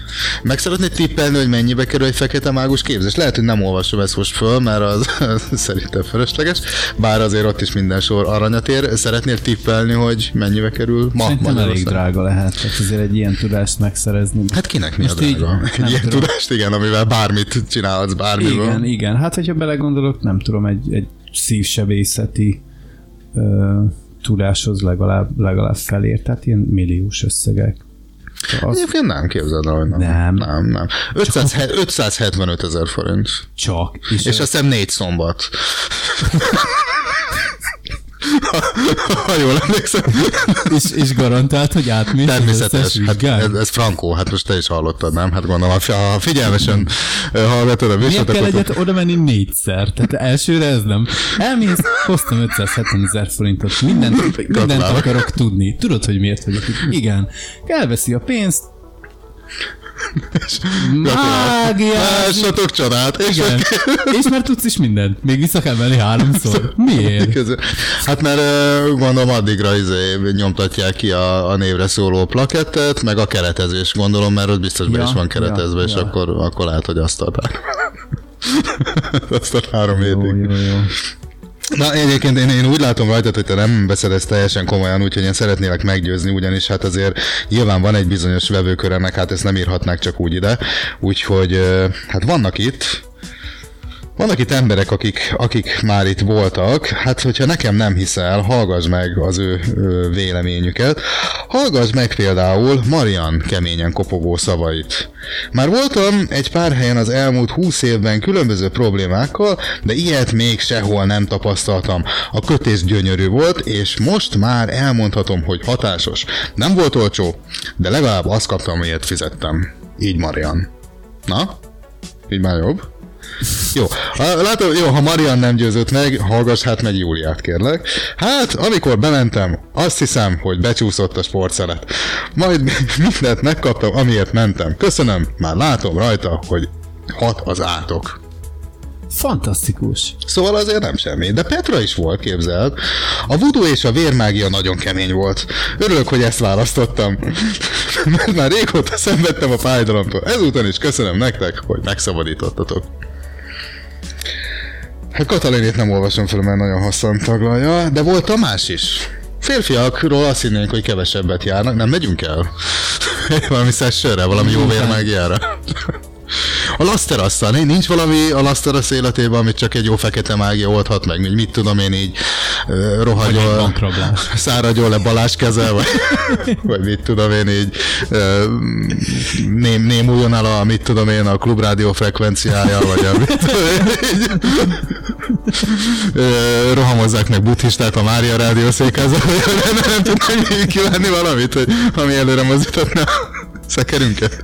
Meg szeretnéd tippelni, hogy mennyibe kerül egy fekete mágus képzés? Lehet, hogy nem olvasom ezt most föl, mert az, az szerintem fölösleges, bár azért ott is minden sor aranyat ér. Szeretnél tippelni, hogy mennyibe kerül ma Szerintem elég drága lehet, tehát azért egy ilyen tudást megszerezni. Hát kinek mi Most a így drága? Egy nem ilyen tudom. tudást, igen, amivel bármit csinálhatsz, bármiből. Igen, igen. Hát, hogyha belegondolok, nem tudom, egy, egy szívsebészeti ö, tudáshoz legalább, legalább felér, tehát ilyen milliós összegek. Az Egyébként nem képzeld el, hogy nem. Nem. Nem, nem. 500, 575 ezer forint. csak. És, És azt hiszem négy szombat. ha jól emlékszem. és, és garantált, hogy átmész Természetes. Hát ez, ez frankó, hát most te is hallottad, nem? Hát gondolom, ha fi- ha figyelmesen hallgatod a Miért műsort, kell akkor... egyet oda menni négyszer? Tehát elsőre ez nem. Elmész, hoztam 570 ezer forintot, mindent, mindent akarok tudni. Tudod, hogy miért vagyok itt? Igen. Elveszi a pénzt, Mágiás! Lássatok csodát! És Igen. És már tudsz is mindent. Még vissza kell menni háromszor. Miért? Közül. Hát mert gondolom addigra izé, nyomtatják ki a, a névre szóló plakettet, meg a keretezés gondolom, mert ott biztos be Ja, is van keretezve, ja, és ja. akkor, akkor lehet, hogy azt adták. azt a három Jó, hétig. jó, jó. Na egyébként én, én úgy látom rajtad, hogy te nem veszed ezt teljesen komolyan, úgyhogy én szeretnélek meggyőzni, ugyanis hát azért nyilván van egy bizonyos vevőkör ennek, hát ezt nem írhatnák csak úgy ide. Úgyhogy hát vannak itt, vannak itt emberek, akik, akik már itt voltak, hát hogyha nekem nem hiszel, hallgass meg az ő, ő véleményüket. Hallgass meg például Marian keményen kopogó szavait. Már voltam egy pár helyen az elmúlt húsz évben különböző problémákkal, de ilyet még sehol nem tapasztaltam. A kötés gyönyörű volt, és most már elmondhatom, hogy hatásos. Nem volt olcsó, de legalább azt kaptam, amiért fizettem. Így Marian. Na? Így már jobb? Jó, látom, jó, ha Marian nem győzött meg, hallgass hát meg Júliát, kérlek. Hát, amikor bementem, azt hiszem, hogy becsúszott a sportszelet. Majd mindent megkaptam, amiért mentem. Köszönöm, már látom rajta, hogy hat az átok. Fantasztikus. Szóval azért nem semmi. De Petra is volt, képzeld. A voodoo és a vérmágia nagyon kemény volt. Örülök, hogy ezt választottam. Mert már régóta szenvedtem a fájdalomtól. Ezúton is köszönöm nektek, hogy megszabadítottatok. Hát Katalinét nem olvasom fel, mert nagyon hosszan taglalja, de volt Tamás is. Férfiakról azt hinnénk, hogy kevesebbet járnak. Nem megyünk el? valami sessőre, valami jó vérmágiára. A Laszterasszal, nincs valami a Laszterasz életében, amit csak egy jó fekete mágia oldhat meg, hogy mit tudom én így rohagyol, száradjon le Balázs kezel, vagy, vagy mit tudom én így ném, némuljon el a, mit tudom én, a klubrádió frekvenciája, vagy a, mit tudom én, így, rohamozzák meg buddhistát a Mária rádió székházal, nem, nem tudnánk így kívánni valamit, hogy, ami előre mozdítatna a szekerünket.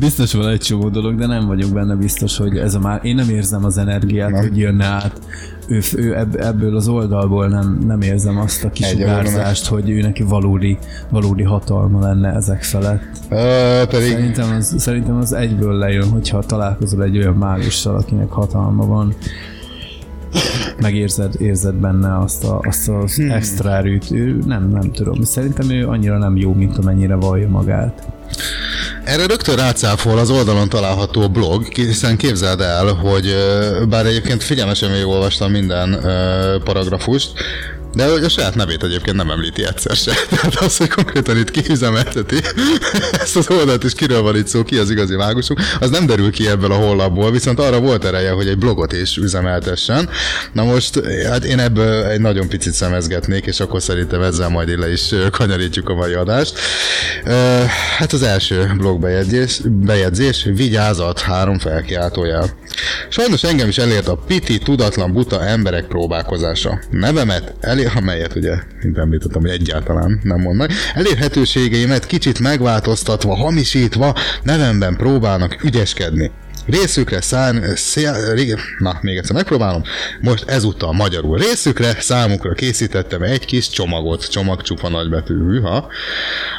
Biztos van egy csomó dolog, de nem vagyok benne biztos, hogy ez a már... Én nem érzem az energiát, Nem. hogy jönne át. Ő, ő ebb, ebből az oldalból nem, nem érzem azt a kisugárzást, hogy ő neki valódi, valódi hatalma lenne ezek felett. Ö, pedig Szerintem az, szerintem az egyből lejön, hogyha találkozol egy olyan mágussal, akinek hatalma van. Megérzed érzed benne azt, a, azt az hmm. extra erőt. Ő nem, nem tudom. Szerintem ő annyira nem jó, mint amennyire vallja magát. Erre rögtön rácáfol az oldalon található blog, hiszen képzeld el, hogy bár egyébként figyelmesen végigolvastam minden paragrafust, de a saját nevét egyébként nem említi egyszer se. Tehát az, hogy konkrétan itt kiüzemelteti ezt az oldalt, és kiről van itt szó, ki az igazi mágusunk, az nem derül ki ebből a honlapból, viszont arra volt ereje, hogy egy blogot is üzemeltessen. Na most, hát én ebből egy nagyon picit szemezgetnék, és akkor szerintem ezzel majd ide is kanyarítjuk a mai adást. Hát az első blogbejegyzés, bejegyzés, vigyázat, három felkiáltójel. Sajnos engem is elért a piti, tudatlan, buta emberek próbálkozása. Nevemet, elér, amelyet ugye, mint említettem, hogy egyáltalán nem mondnak, elérhetőségeimet kicsit megváltoztatva, hamisítva, nevemben próbálnak ügyeskedni. Részükre szán, ré, na, még egyszer megpróbálom. Most ezúttal magyarul. Részükre számukra készítettem egy kis csomagot, csomag csupa nagybetű, hűha.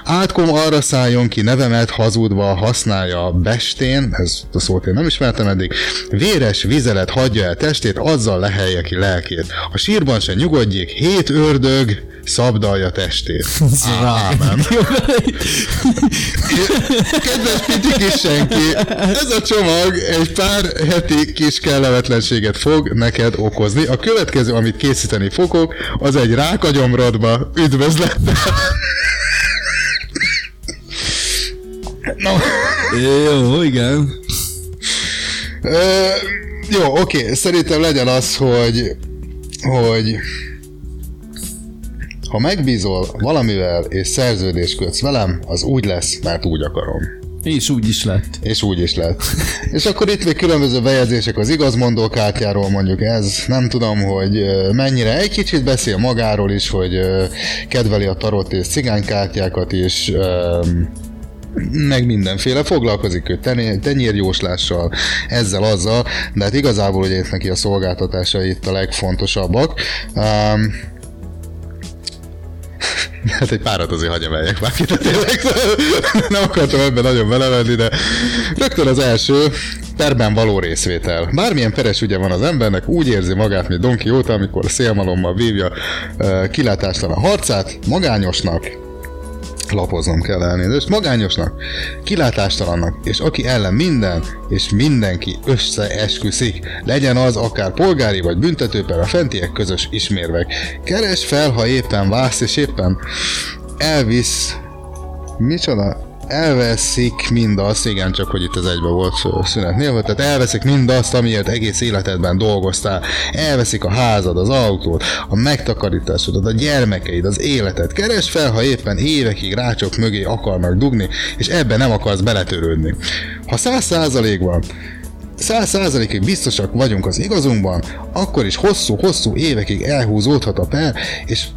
Átkom arra szálljon ki nevemet hazudva használja bestén, ez a szót én nem ismertem eddig, véres vizelet hagyja el testét, azzal lehelje ki lelkét. A sírban se nyugodjék, hét ördög szabdalja testét. Ámen. Kedves Piti kis senki, ez a csomag egy pár heti kis kellemetlenséget fog neked okozni. A következő, amit készíteni fogok, az egy rák a gyomrodba. Üdvözlettel! No, Jó, igen. ö, jó, oké, szerintem legyen az, hogy, hogy ha megbízol valamivel és szerződést kötsz velem, az úgy lesz, mert úgy akarom. És úgy is lett. És úgy is lett. És akkor itt még különböző bejegyzések az igazmondó kártyáról, mondjuk ez, nem tudom, hogy mennyire egy kicsit beszél magáról is, hogy kedveli a tarot és cigánykártyákat is, meg mindenféle, foglalkozik ő tenyérjóslással, ezzel, azzal, de hát igazából ugye itt neki a szolgáltatásai itt a legfontosabbak. Um, Hát egy párat azért hagyja emeljek már ki, tényleg nem akartam ebben nagyon belevenni, de rögtön az első perben való részvétel. Bármilyen peres ügye van az embernek, úgy érzi magát, mint Don Quixote, amikor szélmalommal vívja uh, kilátáslan a harcát, magányosnak, lapoznom kell elnézést, magányosnak, kilátástalannak, és aki ellen minden, és mindenki összeesküszik, legyen az akár polgári vagy büntetőper a fentiek közös ismérvek. Keres fel, ha éppen vász, és éppen elvisz, micsoda? Elveszik mindazt, igen, csak hogy itt az egybe volt szünet nélkül, tehát elveszik mindazt, amiért egész életedben dolgoztál, elveszik a házad, az autót, a megtakarításodat, a gyermekeid, az életed. Keresd fel, ha éppen évekig rácsok mögé akarnak dugni, és ebben nem akarsz beletörődni. Ha száz százalékban száz százalékig biztosak vagyunk az igazunkban, akkor is hosszú-hosszú évekig elhúzódhat a per, és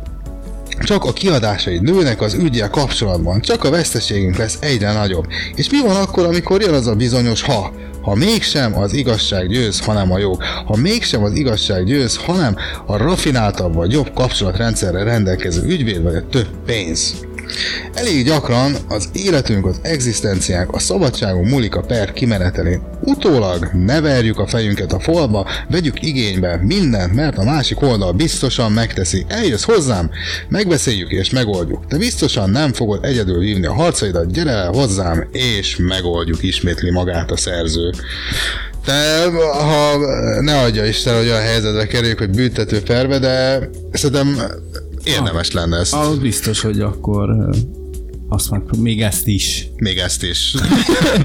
csak a kiadásaid nőnek az ügyel kapcsolatban, csak a veszteségünk lesz egyre nagyobb. És mi van akkor, amikor jön az a bizonyos ha? Ha mégsem az igazság győz, hanem a jog. Ha mégsem az igazság győz, hanem a rafináltabb vagy jobb kapcsolatrendszerre rendelkező ügyvéd vagy a több pénz. Elég gyakran az életünk, az egzisztenciánk, a szabadságunk múlik a per kimenetelén. Utólag ne verjük a fejünket a falba, vegyük igénybe mindent, mert a másik oldal biztosan megteszi. Eljössz hozzám, megbeszéljük és megoldjuk. Te biztosan nem fogod egyedül vívni a harcaidat, gyere el hozzám, és megoldjuk, ismétli magát a szerző. Te, ha ne adja Isten, hogy olyan helyzetbe kerüljük, hogy büntető perbe, de szerintem érdemes lenne ezt. Az biztos, hogy akkor azt meg, még ezt is. Még ezt is.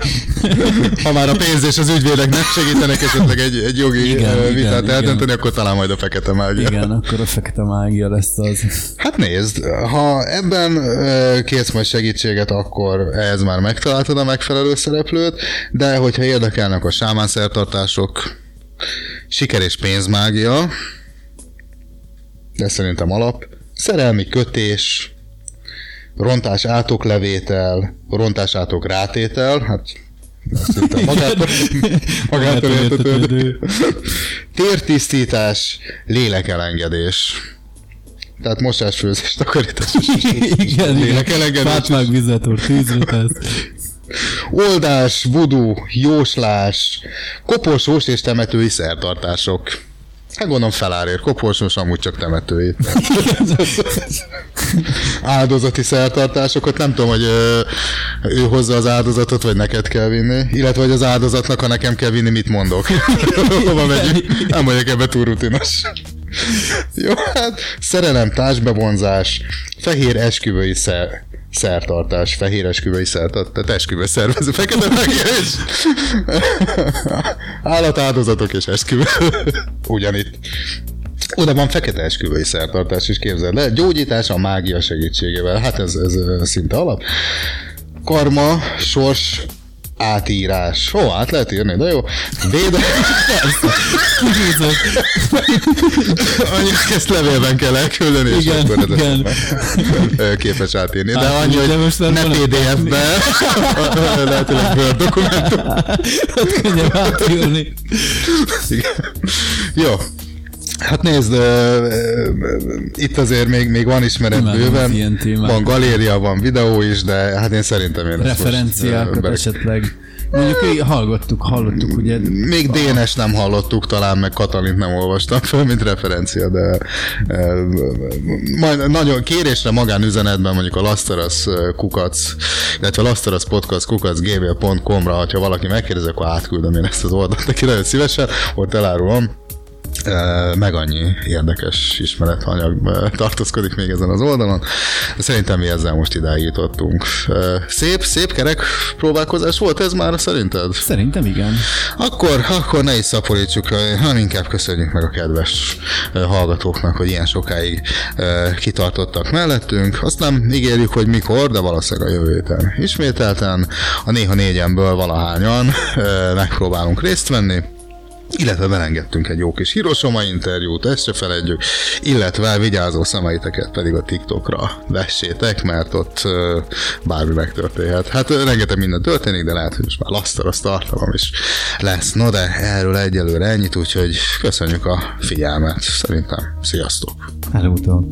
ha már a pénz és az ügyvédek nem segítenek esetleg egy, egy jogi Igen, igen, igen, vitát igen. eldönteni, akkor talán majd a fekete mágia. Igen, akkor a fekete mágia lesz az. Hát nézd, ha ebben ö, kérsz majd segítséget, akkor ehhez már megtaláltad a megfelelő szereplőt, de hogyha érdekelnek a sámán szertartások, siker és pénzmágia, de szerintem alap, szerelmi kötés, rontás átoklevétel, rontás átok rátétel, hát magától, magától értetődő. Tértisztítás, lélekelengedés. Tehát mosás, főzés, takarítás. Igen. Lélekelengedés. Fátmák vizet tűzre tesz. Oldás, vudu, jóslás, koporsós és temetői szertartások. Hát gondolom felárér, koporsós amúgy csak temetői. Áldozati szertartásokat, nem tudom, hogy ö, ő hozza az áldozatot, vagy neked kell vinni, illetve hogy az áldozatnak, ha nekem kell vinni, mit mondok. Hova megyünk? Nem vagyok ebbe túl rutinos. Jó, hát szerelem, társbevonzás, fehér esküvői szer, szertartás, fehér esküvői szertartás, tehát esküvő szervező, fekete fehér és állatáldozatok és esküvő. Ugyanitt. Oda van fekete esküvői szertartás is, képzeld el. Gyógyítás a mágia segítségével. Hát ez, ez szinte alap. Karma, sors, átírás. Hó, át lehet írni, de jó. Véde... Annyira ezt levélben kell elküldeni, és Igen, akkor ez igen. képes átírni. De annyi, de hogy most már ne PDF-be, lehetőleg Word dokumentum. Ott könnyebb átírni. Jó. Hát nézd, ö, itt azért még, még van ismeret Imádom bőven, ilyen témák. van galéria, van videó is, de hát én szerintem én most, Referenciákat ö, be- esetleg. Mondjuk így hallgattuk, hallottuk, ugye Még Dénes nem hallottuk talán, meg Katalint nem olvastam fel, mint referencia, de e, majd nagyon kérésre magánüzenetben mondjuk a Lasteras kukac, illetve Lasteras podcast kukac gmail.com-ra, ha valaki megkérdez, akkor átküldöm én ezt az oldalt neki nagyon szívesen, ott elárulom. Meg annyi érdekes ismeretanyag tartózkodik még ezen az oldalon. De szerintem mi ezzel most idáig jutottunk. Szép, szép kerek próbálkozás volt ez már szerinted? szerintem igen. Akkor, akkor ne is szaporítsuk, hanem inkább köszönjük meg a kedves hallgatóknak, hogy ilyen sokáig kitartottak mellettünk. Azt nem ígérjük, hogy mikor, de valószínűleg a jövő héten ismételten. A néha négyemből valahányan megpróbálunk részt venni illetve belengedtünk egy jó kis Hiroshima interjút, ezt se feledjük, illetve vigyázó szemeiteket pedig a TikTokra vessétek, mert ott bármi megtörténhet. Hát rengeteg minden történik, de lehet, hogy most már lasztalos tartalom is lesz. No de erről egyelőre ennyit, úgyhogy köszönjük a figyelmet. Szerintem sziasztok! Előutóbb.